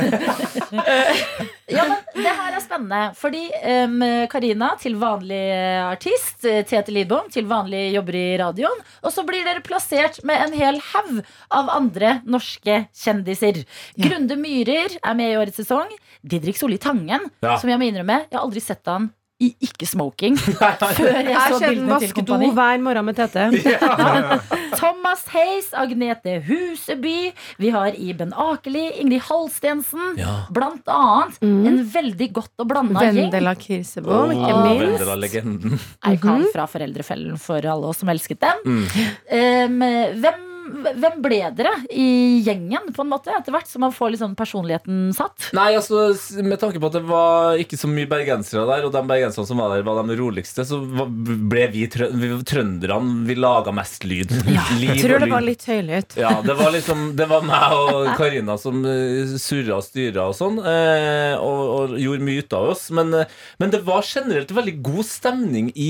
Ja, men det her er spennende. Fordi Karina, Karina til vanlig artist, Tete Lidbom til vanlig jobber i radioen. Og så blir dere plassert med en hel haug av andre norske kjendiser. Grunde Myhrer er med i årets sesong. Didrik Solli Tangen, Ja. som jeg må innrømme, jeg har aldri sett han i ikke-smoking før jeg Jeg så bildene til Kompani. hver morgen med Tete. Thomas Hays, Agnete Huseby, vi har Iben Akeli, Ingrid Halstensen. Ja. Blant annet en veldig godt og blanda gjeng. Vendela Kirsebom, ikke Åh, minst. Vendela-legenden. Icon fra Foreldrefellen for alle oss som elsket den. Mm. Um, hvem, hvem ble dere i gjengen, på en måte, etter hvert som man får liksom personligheten satt? Nei, altså Med tanke på at det var ikke så mye bergensere der, og de bergenserne som var der, var de roligste, så ble vi, trø vi trønderne Vi laga mest lyd. Ja, Jeg tror det var litt høylytt. Ja, det var liksom Det var meg og Karina som uh, surra og styra og sånn. eh, og, og gjorde mye ut av oss. Men, eh, men det var generelt veldig god stemning i,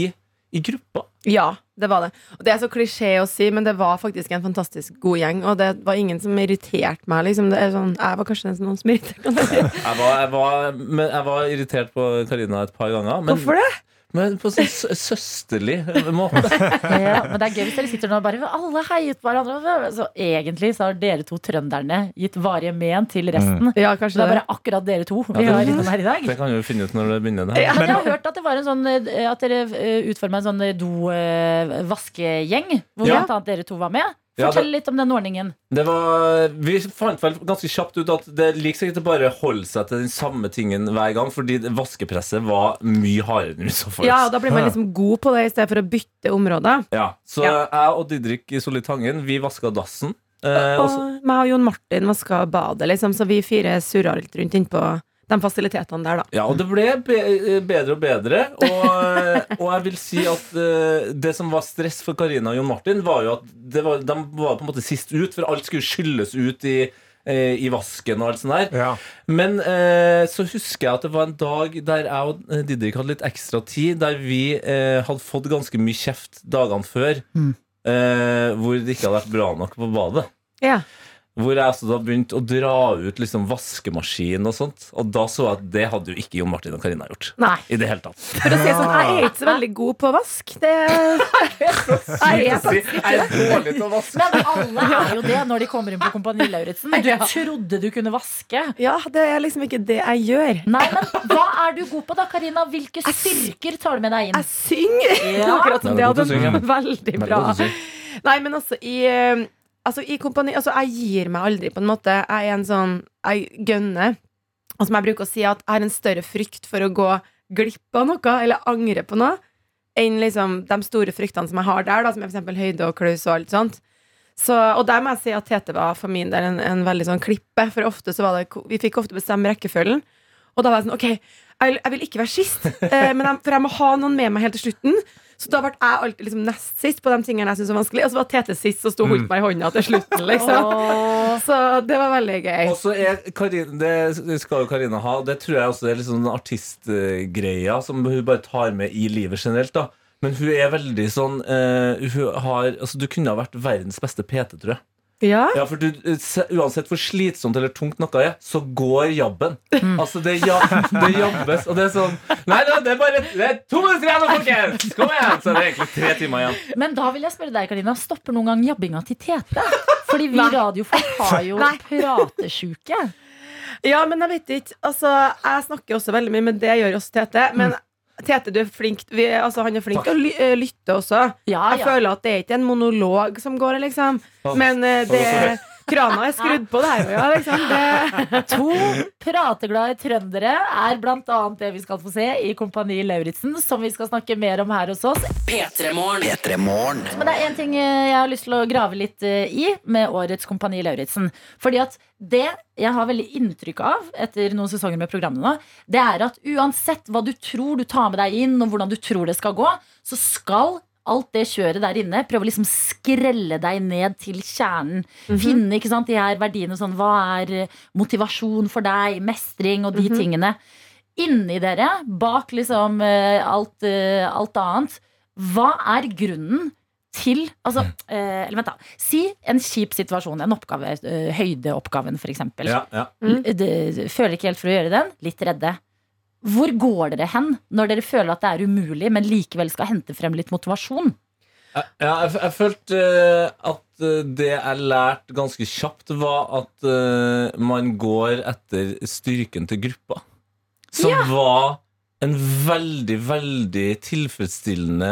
i gruppa. Ja, det var det. Og det er så klisjé å si, men det var faktisk en fantastisk god gjeng. Og det var ingen som irriterte meg. Liksom. Det er sånn, jeg var kanskje den som noen som irriterte meg. jeg. Jeg var, jeg var, men jeg var irritert på Karina et par ganger. Men, Hvorfor det? Men på sånn sø- søsterlig måte. Ja, men det er gøy hvis dere sitter nå og bare Alle heiet på hverandre. Så egentlig så har dere to trønderne gitt varige men til resten. Ja, Så kanskje det er det. bare akkurat dere to vi det- har innom her i dag. Det kan vi jo finne ut når det begynner. Det her. Men jeg har hørt at det var en sånn eh, At dere utforma en sånn do-vaskegjeng, hvor Ja. blant annet dere to var med. Ja, Fortell litt om den ordningen. Det var, vi fant vel ganske kjapt ut at det liker seg ikke å bare holde seg til den samme tingen hver gang, fordi vaskepresset var mye hardere enn så for. Ja, og da blir man liksom god på det i stedet for å bytte områder. Ja, så Ja. jeg og Didrik Solli Tangen, vi vaska dassen. Eh, Og meg og Jon Martin vaska badet, liksom, så vi fire surra litt rundt innpå de fasilitetene der, da. ja, og det ble be bedre og bedre. Og, og jeg vil si at eh, det som var stress for Karina og Jon Martin, var jo at det var, de var på en måte sist ut, for alt skulle skylles ut i eh, i vasken og alt sånt der. Ja. Men eh, så husker jeg at det var en dag der jeg og eh, Didrik hadde litt ekstra tid, der vi eh, hadde fått ganske mye kjeft dagene før. Eh, hvor det ikke hadde vært bra nok på badet. Ja. Hvor jeg altså da begynte å dra ut liksom vaskemaskin og sånt. Og da så jeg at det hadde jo ikke Jon Martin og Karina gjort. Nei. I det hele tatt. For å si sånn, jeg er ikke så veldig god på vask. Det jeg er faktisk Jeg er dårlig til å vaske. Men alle er jo det når de kommer inn på Kompani Lauritzen. Du trodde du kunne vaske. Ja, det er liksom ikke det jeg gjør. Nei, men Hva er du god på, da, Karina? Hvilke styrker tar du med deg inn? Jeg synger! Ja. Akkurat som Det er hadde vært veldig bra. Nei, men altså i eh, Altså i kompani Altså jeg gir meg aldri på en måte. Jeg er en sånn Jeg gønner. Og som jeg bruker å si at Jeg har en større frykt for å gå glipp av noe Eller angre på noe Enn liksom de store fryktene som jeg har der da Som er eksempel høyde og klaus og alt sånt. Så, og der må jeg si at Tete var for min del en, en veldig sånn klippe For ofte så var det Vi fikk ofte bestemme rekkefølgen. Og da var jeg sånn, ok, jeg, jeg vil ikke være sist, eh, men jeg, for jeg må ha noen med meg helt til slutten. Så da ble jeg alltid liksom nest sist på de tingene jeg syntes var vanskelig. Og så var Tete sist og sto og holdt meg i hånda til slutten. liksom Så det var veldig gøy. Og så er Karin, det skal jo Karina ha. Det tror jeg også er liksom sånn artistgreia som hun bare tar med i livet generelt. da Men hun er veldig sånn uh, hun har, altså, Du kunne ha vært verdens beste PT, tror jeg. Ja, Ja, for du, eh, Uansett hvor slitsomt eller tungt noe er, så går jabben. Altså, det, ja, det jabbes, og det er sånn Nei det er bare det er to minutter igjen, folkens! Kom igjen! Så det er egentlig tre timer igjen. Men da vil jeg spørre deg, Karina. Stopper noen gang jabbinga til Tete? Fordi vi radiofolk har jo pratesjuke. ja, men jeg vet ikke. Altså, jeg snakker også veldig mye, men det gjør også Tete. Men Tete, du er flink vi, altså, Han er flink til å ly eh, lytte også. Ja, Jeg ja. føler at det er ikke en monolog som går, liksom. Men det det Krana er skrudd på der òg, ja. Liksom. Det, To prateglade trøndere er blant annet det vi skal få se i Kompani Lauritzen, som vi skal snakke mer om her hos oss. P3morgen. P3 Morgen. Men det er en ting eh, jeg har lyst til å grave litt eh, i med årets Kompani Lauritzen. Fordi at det jeg har veldig inntrykk av etter noen sesonger med programmet nå, det er at uansett hva du tror du tar med deg inn, og hvordan du tror det skal gå, så skal alt det kjøret der inne prøve å liksom skrelle deg ned til kjernen. Finne ikke sant, de her verdiene sånn Hva er eh, motivasjon for deg? Mestring og de tingene. Inni dere, bak liksom eh, alt, eh, alt annet, hva er grunnen til altså, eh, Eller vent, da. Si en kjip situasjon. En oppgave. høydeoppgaven, f.eks. Ja, ja. Mm. Føler ikke helt for å gjøre den. Litt redde. Hvor går dere hen når dere føler at det er umulig, men likevel skal hente frem litt motivasjon? Ja, jeg, jeg følte eh, at eh, det jeg lærte ganske kjapt, var at eh, man går etter styrken til gruppa. Som var en veldig, veldig tilfredsstillende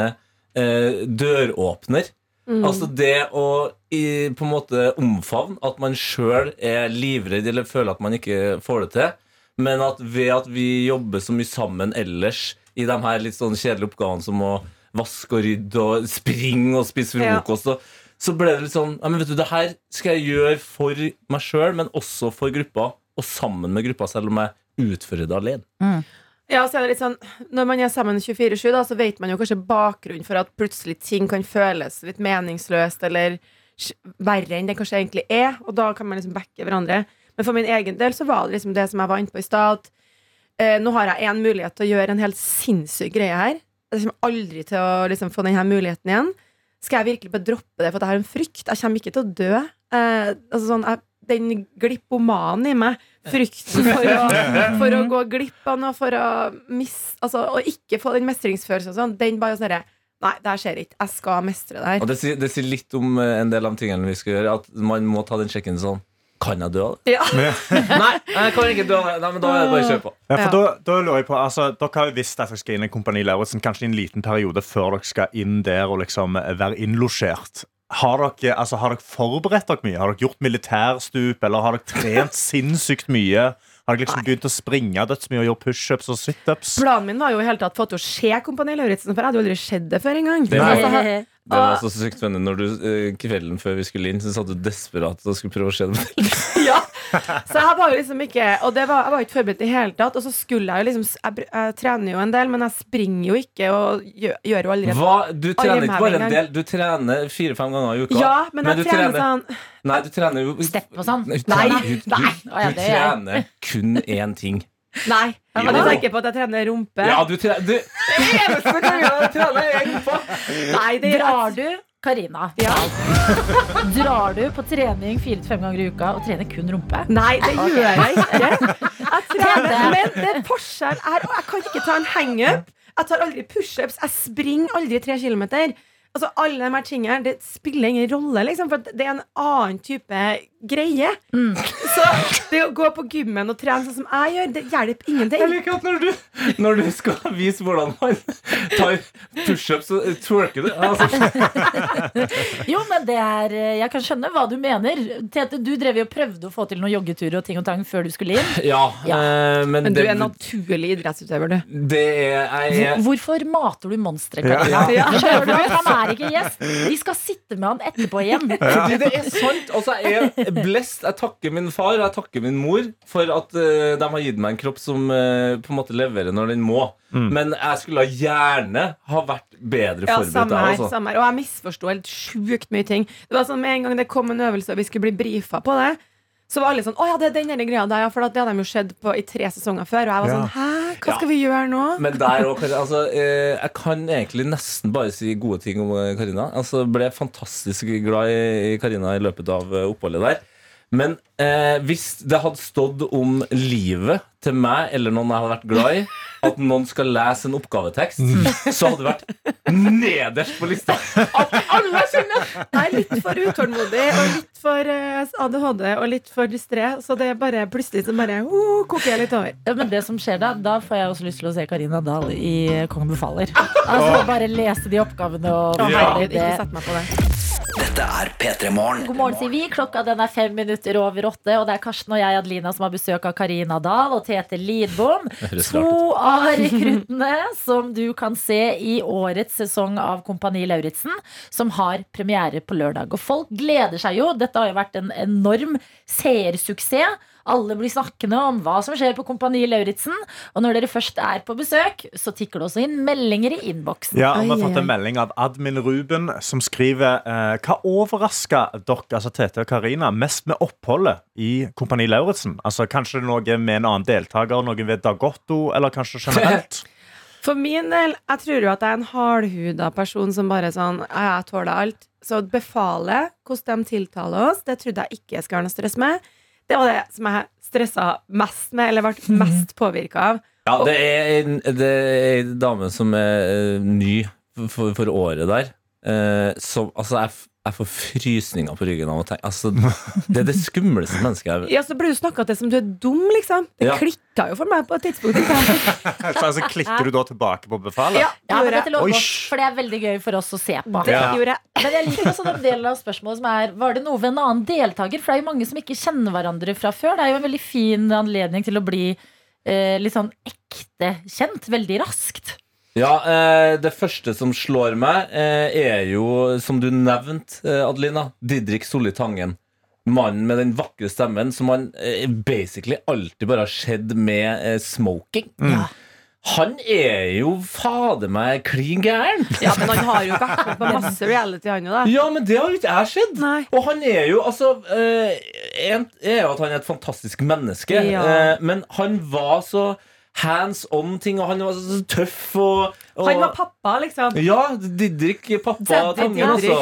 eh, døråpner. Altså det å i, på en måte omfavne at man sjøl er livredd eller føler at man ikke får det til, men at ved at vi jobber så mye sammen ellers i de her litt sånn kjedelige oppgavene som å vaske og rydde og springe og spise frokost, og, så ble det litt sånn ja, men vet du, Det her skal jeg gjøre for meg sjøl, men også for gruppa, og sammen med gruppa, selv om jeg utfører det alene. ja, så er det litt sånn Når man er sammen 24-7, da, så vet man jo kanskje bakgrunnen for at plutselig ting kan føles litt meningsløst eller verre enn det kanskje egentlig er, og da kan man liksom backe hverandre. Men for min egen del så var det liksom det som jeg var inne på i stad, eh, nå har jeg én mulighet til å gjøre en helt sinnssyk greie her. Jeg kommer aldri til å liksom, få denne muligheten igjen. Skal jeg virkelig bare droppe det, for at jeg har en frykt? Jeg kommer ikke til å dø. Eh, altså sånn, jeg, den glippomanen i meg, frykten for å, for å gå glipp av noe, for å mis, altså, å ikke få den mestringsfølelsen, og sånn, den bare sånn Nei, det her skjer ikke. Jeg skal mestre det her. Og det sier, det sier litt om eh, en del av tingene vi skal gjøre, at man må ta den sjekken sånn Kan jeg dø av det? Ja. Nei, jeg kan ikke dø av det. Nei, men da er det bare å kjøre på. Ja, for Ja. da, da lurer jeg på, altså, Dere har jo visst at dere skal inn i Kompani Lauritzen kanskje i en liten periode før dere skal inn der og liksom være innlosjert. Har dere, altså, har dere forberedt dere mye? Har dere gjort militærstup, eller har dere trent sinnssykt mye? Har dere liksom begynt å springe dødsmye og gjøre pushups og situps? Planen min var jo i hele tatt Fått å se Kompani Lauritzen, for jeg hadde jo aldri sett det før engang. Altså, Det var så sykt spennende når du eh, kvelden før vi skulle inn, så satt du desperat og skulle prøve å se det. ja. Så jeg var jo liksom ikke Og det var, jeg var ikke forberedt i det hele tatt. Og så skulle jeg jo liksom jeg, jeg trener jo en del, men jeg springer jo ikke og gjør, gjør jo aldri Hva? Du trener ikke bare en del, du trener fire-fem ganger i uka. Ja, men jeg du trener sånn Nei, du trener jo Stepp og sånn? Nei, du, du, du, du er trener kun én ting. Nei. jeg hadde du tenker på at jeg trener rumpe? Ja, du tre du, Eneste gangen jeg trener, er rumpa! Nei, det er Drar du, Karina, Ja. drar du på trening fire til fem ganger i uka og trener kun rumpe? Nei, det gjør jeg ikke. Jeg trener, men det er forskjell her. Jeg kan ikke ta en hangup. Jeg tar aldri pushups. Jeg springer aldri tre kilometer. Altså, alle de her tingene Det spiller ingen rolle, liksom, for det er en annen type greie. Så det å gå på gymmen og trene sånn som jeg gjør, det hjelper Jeg ingenting. liker at når du, når du skal vise hvordan man tar pushups, så twerker du. Altså, Jo, men det er eh, Jeg kan skjønne hva du mener. Tete, du drev jo og prøvde å få til noen joggeturer og ting og tang før du skulle inn. ja, eh, men, Men du det, er naturlig idrettsutøver, du. det er jeg, Hvor- Hvorfor mater du monstre, Karina? Ja. Ja. han er ikke gjest? Vi skal sitte med han etterpå igjen. Fordi det er sant. Altså, jeg er blessed. Jeg takker min far far jeg takker min mor for at uh, de har gitt meg en kropp som uh, på en måte leverer når den må. Men jeg skulle gjerne ha vært bedre Ja, forberedt. samme her, altså. samme her. Og jeg misforsto helt sjukt mye ting. Det var sånn Med en gang det kom en øvelse og vi skulle bli brifa på det, så var alle sånn Å ja, det er den der greia der, ja. For det hadde de jo sett på i tre sesonger før. Og jeg var Ja. sånn Hæ, hva skal vi gjøre nå? Men der òg, Karina, altså, eh, jeg kan egentlig nesten bare si gode ting om eh, Karina. Altså, ble fantastisk glad i, Karina i løpet av oppholdet der. Men eh, hvis det hadde stått om livet til meg eller noen jeg hadde vært glad i, at noen skal lese en oppgavetekst, så hadde det vært nederst på lista. At alle skjønner! Jeg er litt for utålmodig og litt for eh, ADHD og litt for distré, så det er bare plutselig så bare uh, koker jeg litt over. Ja, men det som skjer da, da får jeg også lyst til å se Karina Dahl i Kongen befaler. Altså Bare lese de oppgavene og ja. ikke sett meg på det. Dette er P3 Morgen. God morgen, sier vi. Klokka den er fem minutter over åtte. Og det er Karsten og jeg, Adelina, som har besøk av Karina Dahl og Tete Lidbom. To av rekruttene som du kan se i årets sesong av Kompani Lauritzen, som har premiere på lørdag. Og folk gleder seg jo. Dette har jo vært en enorm seersuksess. Alle blir snakkende om hva som skjer på Kompani Lauritzen. Og når dere først er på besøk, så tikker det også inn meldinger i innboksen. Ja, og Vi har fått en melding av admin Ruben, som skriver eh, Hva overraska dere, altså Tete og Karina, mest med oppholdet i Kompani Lauritzen? Altså, kanskje noe med en annen deltaker, noe ved Dagotto, eller kanskje generelt? For min del, jeg tror jo at jeg er en hardhuda person som bare sånn Jeg tåler alt. Så befalet, hvordan de tiltaler oss, det trodde jeg ikke jeg skulle ha noe stress med. Det var det som jeg stressa mest med, eller ble mest påvirka av. Ja, det er en dame som er eh, ny for, for året der. Eh, som, altså, jeg, jeg får frysninger på ryggen av å tenke altså, Det er det skumleste mennesket jeg Ja, så blir du snakka til som du er dum, liksom. Det Ja. klikka jo for meg på et tidspunkt. så altså, klikker du da tilbake på befalet? Ja, Ja, men dette lover for det er veldig gøy for oss å se på. Det Ja. gjorde jeg. Men jeg liker også den delen av spørsmålet som er Var det noe ved en annen deltaker? For det er jo mange som ikke kjenner hverandre fra før. Det er jo en veldig fin anledning til å bli eh, litt sånn ekte kjent veldig raskt. Ja, eh, Det første som slår meg, eh, er jo, som du nevnte, eh, Adelina, Didrik Solli Tangen. Mannen med den vakre stemmen som man eh, basically alltid bare har sett med eh, smoking. Ja. Han er jo fader meg klin gæren! Ja, men han har jo vært med på masse reality, han jo, da. Ja, men det har jo ikke jeg sett! Nei. Og han er jo altså eh, En er jo at han er et fantastisk menneske, Ja. eh, men han var så hands on-ting, og han var så tøff og, og Han var pappa, liksom. Ja, Didrik, pappa Tangen, altså.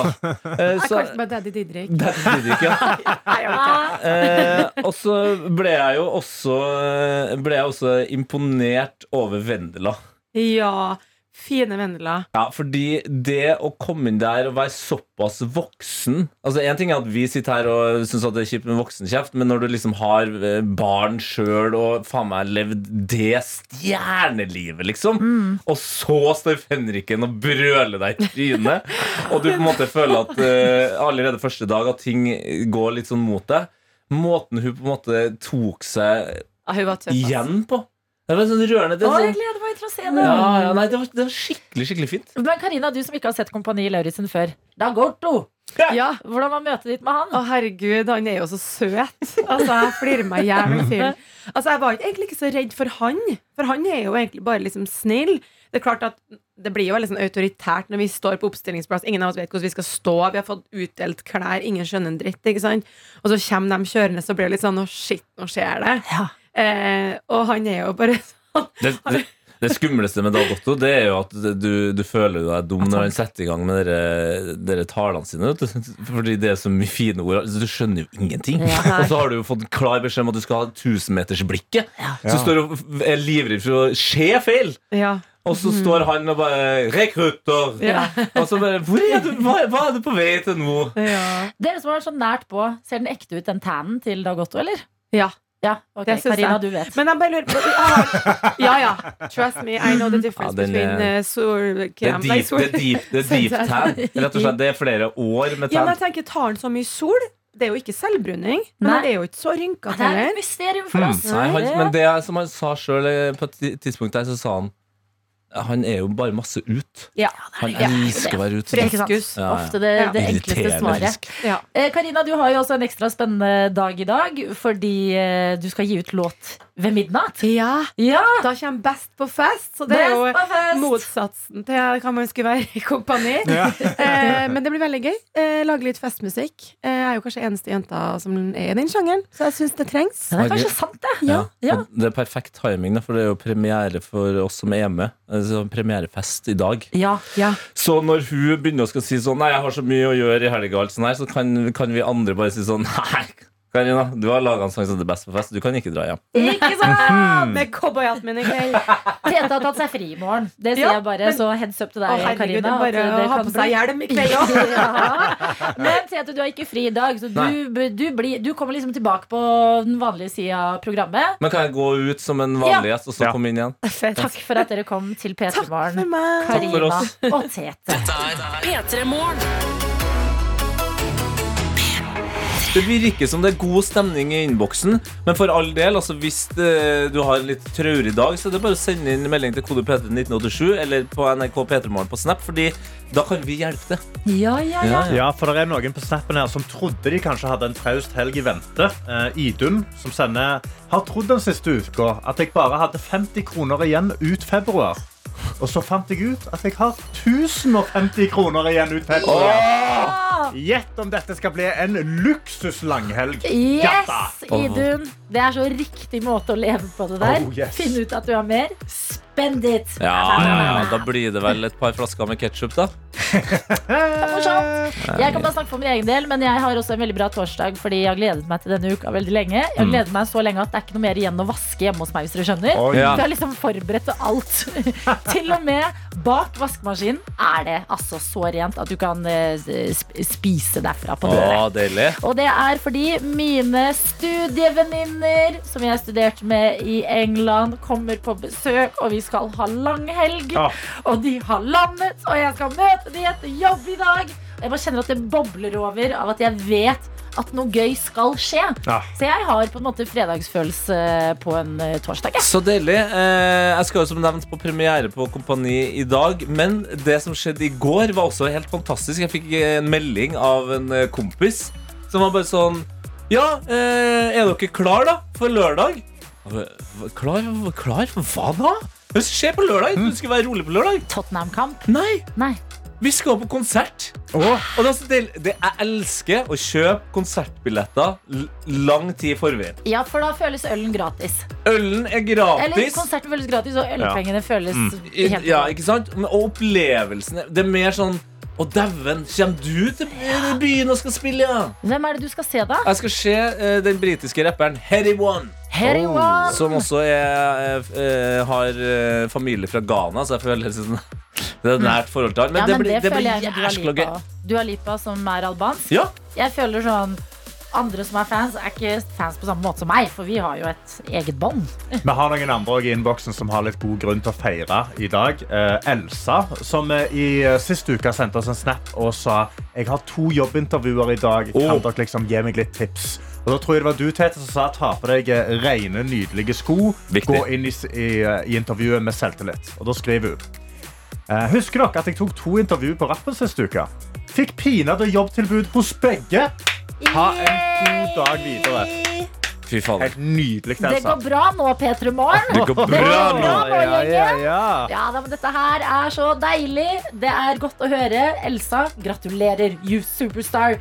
Eh, Jeg kalte meg Daddy Didrik. Daddy Didrik, ja. Eh, og så ble jeg jo også eh, Ble jeg også imponert over Vendela. Ja. Fine Vendela. Ja, fordi det å komme inn der og være såpass voksen Altså En ting er at vi sitter her og syns det er kjipt med voksenkjeft, men når du liksom har eh, barn sjøl og faen meg levd det stjernelivet, liksom, og så står fenriken og brøler deg i trynet, og du på en måte føler at uh, allerede første dag at ting går litt sånn mot deg Måten hun på en måte tok seg Ja, igjen på Det var sånn rørende. Det, Å, jeg sånn, gleder meg til å se det. ja, ja, nei, det, var, det var skikkelig, skikkelig fint. Men Karina, du som ikke har sett Kompani Lauritzen før. Dagorto! Ja. Hvordan var møtet ditt med han? Å, herregud, han er jo så søt. Altså, jeg flirer meg i hjel. Altså, jeg var egentlig ikke så redd for han, for han er jo egentlig bare liksom snill. Det er klart at det blir jo veldig sånn autoritært når vi står på oppstillingsplass. Ingen av oss vet hvordan vi skal stå. Vi har fått utdelt klær. Ingen skjønner en dritt. ikke sant? Og så kommer de kjørende, så blir det litt sånn Å, shit, nå skjer det. Ja. Eh, og han er jo bare sånn Det, det, det skumleste med Dag Otto Det er jo at du, du føler deg dum når han setter i gang med dere, dere talene sine. Fordi det er så mye fine ord. Altså, Du skjønner jo ingenting. Ja. Og så har du jo fått klar beskjed om at du skal ha tusenmetersblikket. Så du står og er livredd for å se feil. Ja. Og så står han og bare 'Rekrutter!' Ja. Og så bare Hvor er du? Hva, hva er du på vei til nå? ja. Dere som var så nært på, ser den ekte ut, den tannen til Dagotto, eller? ja. Ja, ok, Det Karina, jeg. du vet. Men jeg bare lurer på ah, Ja, ja. Trust me, I know the difference Ja, den between uh, Det er solkrem det er deep, det deep tan. Rett og slett, det er flere år med Ja, men jeg tenker, tar den så mye sol? Det er jo ikke selvbruning, men Nei. det er jo ikke så rynkete Det er et mysterium for oss. Nei, han, men det er som han sa sjøl på et tidspunkt der, så sa han han er jo bare masse ut. Ja. Han elsker å være ute. Freskus. Ja, ja. Ofte det, Ja. det enkleste svaret. Karina, Ja. Eh, Karina, du har jo også en ekstra spennende dag i dag, fordi eh, du skal gi ut låt ved midnatt. ja. Ja! Da kommer Best på fest, så det er jo Best på fest! motsatsen til hva man skulle være i kompani. eh, men det blir veldig gøy. Eh, lage litt festmusikk. Eh, jeg er jo kanskje eneste jenta som er i den sjangeren, så jeg syns det trengs. Ja, det er kanskje sant, det. Ja. Ja. Det er perfekt timing, for det er jo premiere for oss som er hjemme. Altså, premierefest i dag. Ja. Ja. Så når hun begynner å skal si sånn Nei, jeg har så mye å gjøre i helga, så kan, kan vi andre bare si sånn Nei, Karina, du har laga en sang som er best på fest. Du kan ikke dra hjem. Ikke sant? Med cowboyhatten min i kveld. Tete har tatt seg fri i morgen. Det sier Ja, jeg bare, men- så heads up til Å, deg, herregud, Karina. det er bare at å ha på seg hjelm i kveld òg. ja. Men Tete, du har ikke fri i dag, så du, du, blir, du kommer liksom tilbake på den vanlige sida av programmet. Men kan jeg gå ut som en vanlig gjest, og så Ja. komme inn igjen? Fett. Takk for at dere kom til P3 Morgen. Karina og Tete. P3 Morgen. Det virker som det er god stemning i innboksen, men for all del, altså hvis det, du har en litt traurig dag, så er det bare å sende inn melding til kode P3 1987 eller på NRK P3morgen på Snap, fordi da kan vi hjelpe til. Ja, ja, ja. Ja, for det er noen på snappen her som trodde de kanskje hadde en traust helg i vente. Eh, Idun, som sender, har trodd den siste uka at jeg bare hadde 50 kroner igjen ut februar. Og så fant jeg ut at jeg har 1050 kroner igjen ut. Gjett om dette skal bli en luksuslanghelg. Yes, Idun. Det er så riktig måte å leve på det der. Oh, yes. Finn ut at du har mer. Spend it. Ja, ja, ja, Da blir det vel et par flasker med ketsjup, da. Morsomt. Jeg kan bare snakke for min egen del, men jeg har også en veldig bra torsdag fordi jeg har gledet meg til denne uka veldig lenge. Jeg har gledet meg så lenge at det er ikke noe mer igjen å vaske hjemme hos meg, hvis dere skjønner. Oh, Ja. Jeg har liksom forberedt alt. til og med bak vaskemaskinen er det altså så rent at du kan eh, spise derfra på døra. Oh. Og det er fordi mine studievenninner, som jeg studerte med i England, kommer på besøk, og vi skal ha langhelg. Ja. Og de har landet, og jeg skal møte de etter jobb i dag. Jeg bare kjenner at det bobler over av at jeg vet at noe gøy skal skje. Ja. Så jeg har på en måte fredagsfølelse på en eh, torsdag. Ja. Så deilig. Eh, jeg skal jo som nevnt på premiere på Kompani i dag. Men det som skjedde i går, var også helt fantastisk. Jeg fikk en melding av en eh, kompis som var bare sånn Ja, eh, er dere klar da for lørdag? Klar, klar for hva da? Hva skjer på lørdag? Du skal være rolig på lørdag? Tottenham-kamp. Nei, Nei. vi skal på konsert. Og det er så deilig. Det, jeg elsker å kjøpe konsertbilletter l lang tid i forveien. Ja, for da føles ølen gratis. Ølen er Eller gratis. konserten føles gratis, og ølpengene føles helt Mm. Ja, ikke sant? Og opplevelsen Det er mer sånn Å, dæven, kommer du til byen og skal spille, ja? Hvem er det du skal se, da? Jeg skal se uh, den britiske rapperen Heady One. Harry One. Som også er, uh, har familie fra Ghana, så jeg føler sånn det er et nært forhold til han. Men, ja, det men blir, det, det blir jæskla gøy. Du har Lipa som er albansk. Ja. Jeg føler sånn Andre som er fans, er ikke fans på samme måte som meg, for vi har jo et eget bånd. Vi har noen andre i innboksen som har litt god grunn til å feire i dag. Eh, Elsa, som eh, i eh, sist uke sendte oss en snap og sa jeg har to jobbintervjuer i dag. Kan Oh. dere liksom gi meg litt tips? Og da tror jeg det var du, Tete, som sa ta på deg eh, rene, nydelige sko. Viktig. Gå inn i, i, i intervjuet med selvtillit. Og da skriver hun eh, Husker dere at jeg tok to intervju på rappen sist uke? Fikk pinadø jobbtilbud hos begge. Ha en god dag videre. Fy faen. Helt nydelig, Det Elsa. går bra nå, P3 Morgen. Det går bra nå. Ja, ja, ja. Ja, da, men Dette her er så deilig. Det er godt å høre. Elsa, gratulerer, you superstar.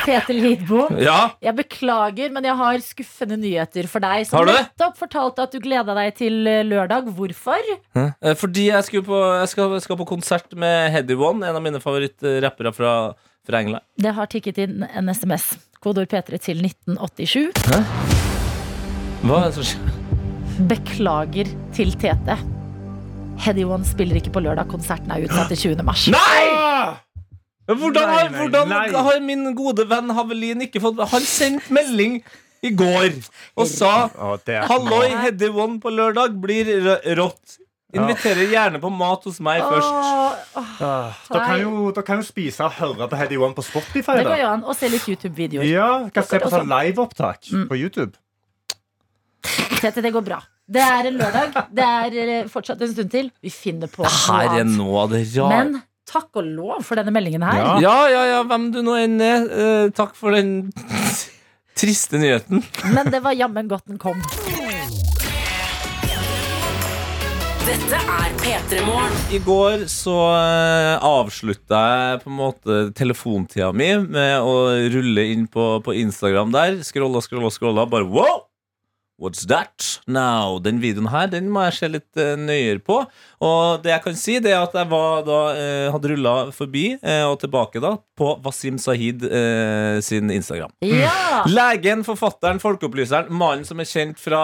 P3. Peter Lidbom. Ja, Jeg beklager, men jeg har skuffende nyheter for deg. Som Har du det? nettopp fortalte at du gleda deg til eh, lørdag. Hvorfor? Hæ? Fordi jeg, på, jeg skal, skal på konsert med Heady One, en av mine favorittrappere fra, fra England. Det har tikket inn en SMS. Kodord P3 til 1987. Hva er det som skjer? Beklager til Tete. Heady One spiller ikke på lørdag. Konserten er utsatt til 20. mars. Nei! Hvordan, har, Nei, nei, hvordan nei. har min gode venn Havelin ikke fått Han sendte melding i går og sa oh, Halloi, Heddy One på lørdag blir rått. Inviterer gjerne på mat hos meg først. Oh, Ah, Dere kan, jo- dere kan jo spise og høre på Heddy One på Spotify. det går jo an Og se litt YouTube-videoer. Ja, kan se på sånn liveopptak på YouTube. Tete, det går bra. Det er en lørdag. Det er eh, fortsatt en stund til. Vi finner på noe er annet. noe av det rare. Men takk og lov for denne meldingen her. Ja. Ja, ja, ja, hvem du nå enn er. eh, takk for den triste nyheten. Men det var jammen godt den kom. Dette er P3 Morgen. I går så uh, avslutta jeg på en måte telefontida mi med å rulle inn på, på Instagram der. Scrolla, scrolla, scrolla. Bare wow! What's that now? Den videoen her den må jeg se litt uh, nøyere på. Og det jeg kan si, det er at jeg var da, uh, hadde rulla forbi uh, og tilbake da på Wasim Sahid sin Instagram. Ja! Legen, forfatteren, folkeopplyseren, mannen som er kjent fra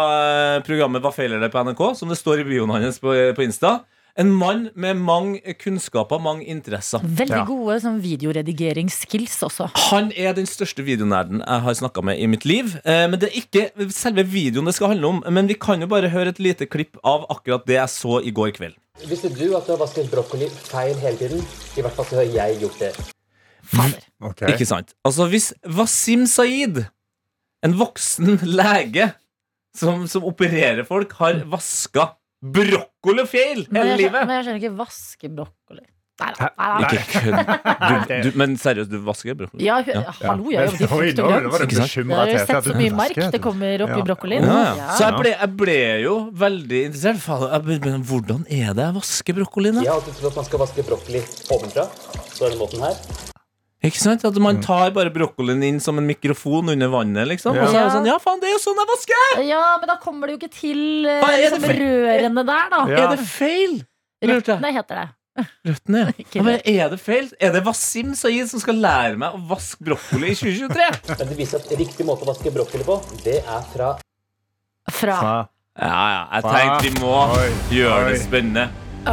programmet Hva feiler det på NRK, som det står i bioen hans på, på Insta. En mann med mange kunnskaper, mange interesser. Veldig gode sånn videoredigeringsskills også. Han er den største videonerden jeg har snakka med i mitt liv. Eh, men det er ikke selve videoen det skal handle om. Men vi kan jo bare høre et lite klipp av akkurat det jeg så i går kveld. Visste du at du har vasket brokkoli feil hele tiden? I hvert fall så har jeg gjort det. Okay. Ikke sant? Altså, hvis Wasim Saeed, en voksen lege som, som opererer folk, har vaska brokkoli feil Men hele jeg, livet men jeg skjønner ikke vaske brokkoli. Nei da. Ikke kødd. Du, du, men seriøst, du vasker brokkoli? Ja, hallo, jeg har i Oi, frukt nå og var grønt. du Jeg har jo sett så mye mark det kommer opp i brokkolien. Ja, ja. Ja. Så jeg ble, jeg ble jo veldig interessert. Faen, jeg ble- Men hvordan er det jeg vasker brokkolien? Jeg da? har alltid trodd at man skal vaske brokkoli ovenfra. På denne måten her. Ikke sant? At man tar bare brokkolien inn som en mikrofon under vannet, liksom. Og så er det sånn, ja faen, det er jo sånn jeg vasker! Ja, men da kommer det jo ikke til eh, Hva er det liksom, for- rørene der, da. Ja. Er det feil? Lurte jeg. Røttene heter det. Røttene, ja. Ikke ja. Men er det feil? Er det Wasim Saeed som skal lære meg å vaske brokkoli i 2023? Men det viser at riktig måte å vaske brokkoli på, det er fra Fra Ja. Ja, ja. Jeg tenkte vi må Oi. gjøre det Oi. spennende.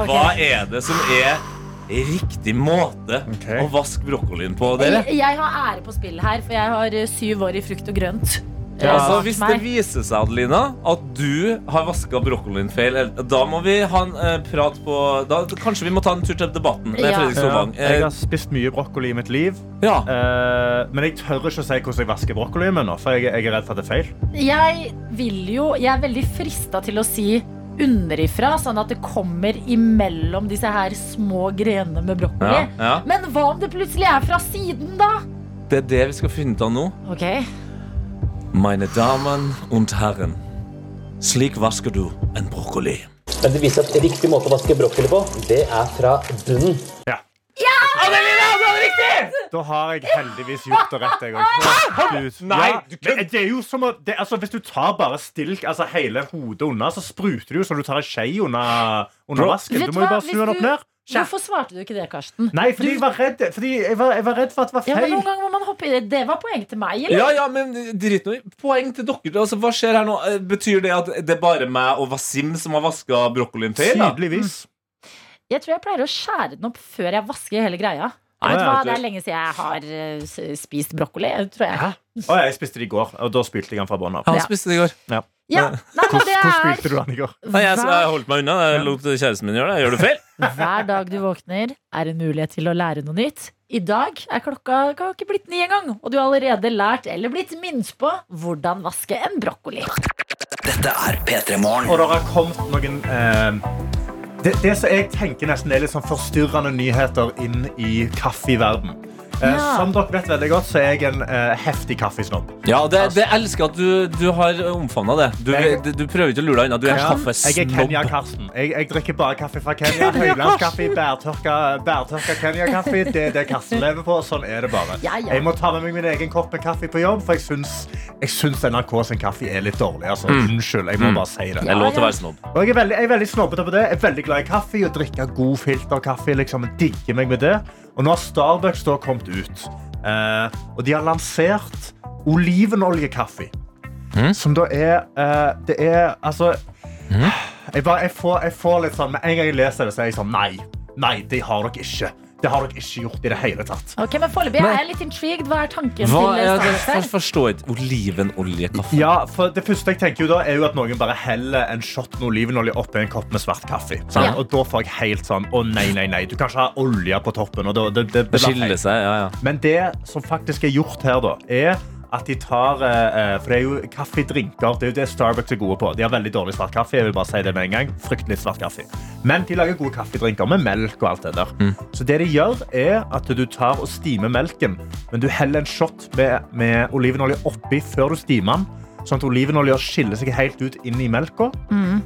Hva er det som er riktig måte okay. å vaske brokkolien på, dere? jeg, jeg har ære på spill her, for jeg har eh, syv år i frukt og grønt. Ja. Altså, hvis det viser seg, Adelina, at du har vaska brokkolien feil, da må vi ha en eh, prat på da, Kanskje vi må ta en tur til debatten med Ja. Fredrik Solvang. Jeg Eh, har spist mye brokkoli i mitt liv, ja. eh, men jeg tør ikke å si hvordan jeg vasker brokkolien min nå, for jeg, jeg er redd for at det er feil. Jeg vil jo Jeg er veldig frista til å si underifra, sånn at det kommer imellom disse her små grenene med brokkoli. Ja, ja. Men hva om det plutselig er fra siden, da? Det er det vi skal finne ut av nå. Ok, Meine Damen und Herren, slik vasker du en brokkoli. Men det viser at riktig måte å vaske brokkoli på, det er fra bunnen. Ja! ja! Adeline! Da har jeg heldigvis gjort det rett, jeg òg. Nei, du det er jo som å det, altså, Hvis du tar bare stilk, altså hele hodet unna, så spruter det jo som du tar en skje under, under vasken. Du du må jo bare snu den opp ned. Kjæft. Hvorfor svarte du ikke det, Karsten? Nei, fordi jeg var redd Fordi jeg var, jeg var redd for at det var Ja, men feil. Noen ganger må man hoppe i det. Det var poeng til meg, eller? Ja, ja, men drit nå i Poeng til dere. Altså, hva skjer her nå? Eh, Betyr det at det er bare meg og Wasim som har vaska brokkolien feil? Tydeligvis. Mm. Jeg tror jeg pleier å skjære den opp før jeg vasker hele greia. Nei, Vet du hva? Det er lenge siden jeg har eh, spist brokkoli. Tror jeg. Å, jeg spiste det i går, og da spylte jeg den fra bånn av. Han Ja. spiste det i går. Ja, nei, men det hvordan er spylte du den i går? Nei, jeg, jeg holdt meg unna. Jeg lot kjæresten min gjøre det. Gjør du feil? hver dag du våkner, er en mulighet til å lære noe nytt. I dag er klokka kan ikke blitt ni engang, og du har allerede lært eller blitt minnet på hvordan vaske en brokkoli. Dette er P3 Morgen. Og det har kommet noen eh, det, det som jeg tenker nesten er litt sånn forstyrrende nyheter inn i kaffeverden. Eh, Ja. Som dere vet veldig godt, så er jeg en uh, heftig kaffesnobb. Ja, det, det elsker at du, du har omfavna det. Du, Jeg- du, du prøver ikke å lure deg unna. Du er Ja, kaffesnobb. Jeg er Kenya-Karsten. Jeg, jeg drikker bare kaffe fra Kenya. Høylandskaffe, bærtørka, bærtørka Kenya-kaffe. Det er det Karsten lever på. Sånn er det bare. Ja, ja. Jeg må ta med meg min egen kopp med kaffe på jobb, for jeg syns, jeg syns NRK sin kaffe er litt dårlig. Altså. Unnskyld, jeg må bare si det. Jeg låter lov til å være snobb. Og jeg er veldig, jeg er veldig snobbete på det. Jeg er veldig glad i kaffe og drikke god filterkaffe. Liksom, digger meg med det. Og nå har Starbucks da kommet ut. Eh, og de har lansert olivenoljekaffe. Som da er eh, Det er altså jeg, bare, jeg, får, jeg får litt sånn Med en gang jeg leser det, så er jeg sånn Nei, nei, det har dere ikke. Det har dere ikke gjort i det hele tatt. Ok, men Foreløpig er jeg litt intrigued. Hva er tanken Hva til er det? Starbucks Jeg forstår ikke. Olivenoljekaffe. Ja, for Det første jeg tenker jo da er jo at noen bare heller en shot med olivenolje oppi en kopp med svart kaffe. sant? Ja. Og da får jeg helt sånn Å, nei, nei, nei. Du kan ikke ha olje på toppen. Og det, det, det Det blir skiller seg. Ja, ja. Men det som faktisk er gjort her, da, er at de tar eh, For det er jo kaffedrinker. Det er jo det Starbucks er gode på. De har veldig dårlig svart kaffe. Jeg vil bare si det med en gang. Fryktelig svart kaffe. Men de lager gode kaffedrinker med melk og alt det der. Så det de gjør, er at du tar og stimer melken, men du heller en shot med, med olivenolje oppi før du stimer den. Sånn at olivenolja skiller seg helt ut inn i melka.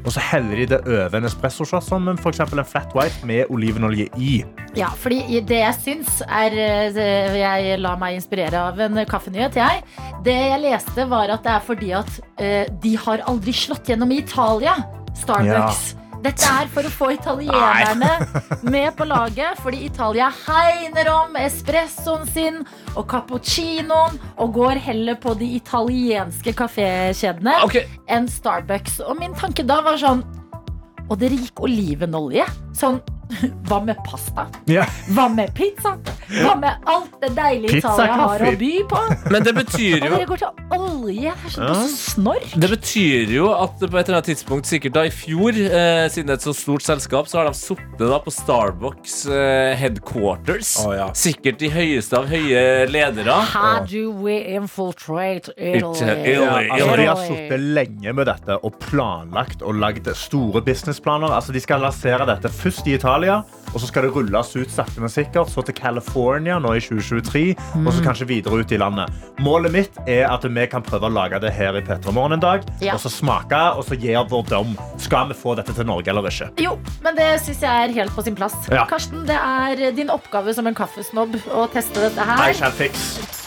Og så heller de det over en espressoshot som eksempel en flat white med olivenolje i. Ja, fordi det jeg syns er eh, Jeg lar meg inspirere av en kaffenyhet, jeg. Det jeg leste, var at det er fordi at eh, de har aldri slått gjennom i Italia, Starbucks. Dette er for å få italienerne med på laget, fordi Italia hegner om espressoen sin og cappuccinoen og går heller på de italienske kafékjedene okay. enn Starbucks. Og min tanke da var sånn Og dere gikk olivenolje? Sånn hva med pasta? Ja. Hva med pizza? Hva med alt det deilige Pizza, Italia har å by på? Men det betyr jo dere går til olje? Det er så Ja. snork. Det betyr jo at på et eller annet tidspunkt, sikkert da i fjor, eh, siden det er et så stort selskap, så har de sittet på Starbucks eh, headquarters. Oh, ja. Sikkert de høyeste av høye ledere. How do we infiltrate Italy? Italy. Ja, altså, de har sittet lenge med dette og planlagt og lagd store businessplaner. Altså, de skal lansere dette først i Italia, og så skal det rulles ut sakte, men sikkert. Så til California nå i 2023, og så kanskje videre ut i landet. Målet mitt er at vi kan prøve å lage det her i P3 Morgen en dag. Ja. Og så smake, og så gi vår dom. Skal vi få dette til Norge eller ikke? Jo, men det syns jeg er helt på sin plass. Ja. Karsten, det er din oppgave som en kaffesnobb å teste dette I her. shall fix.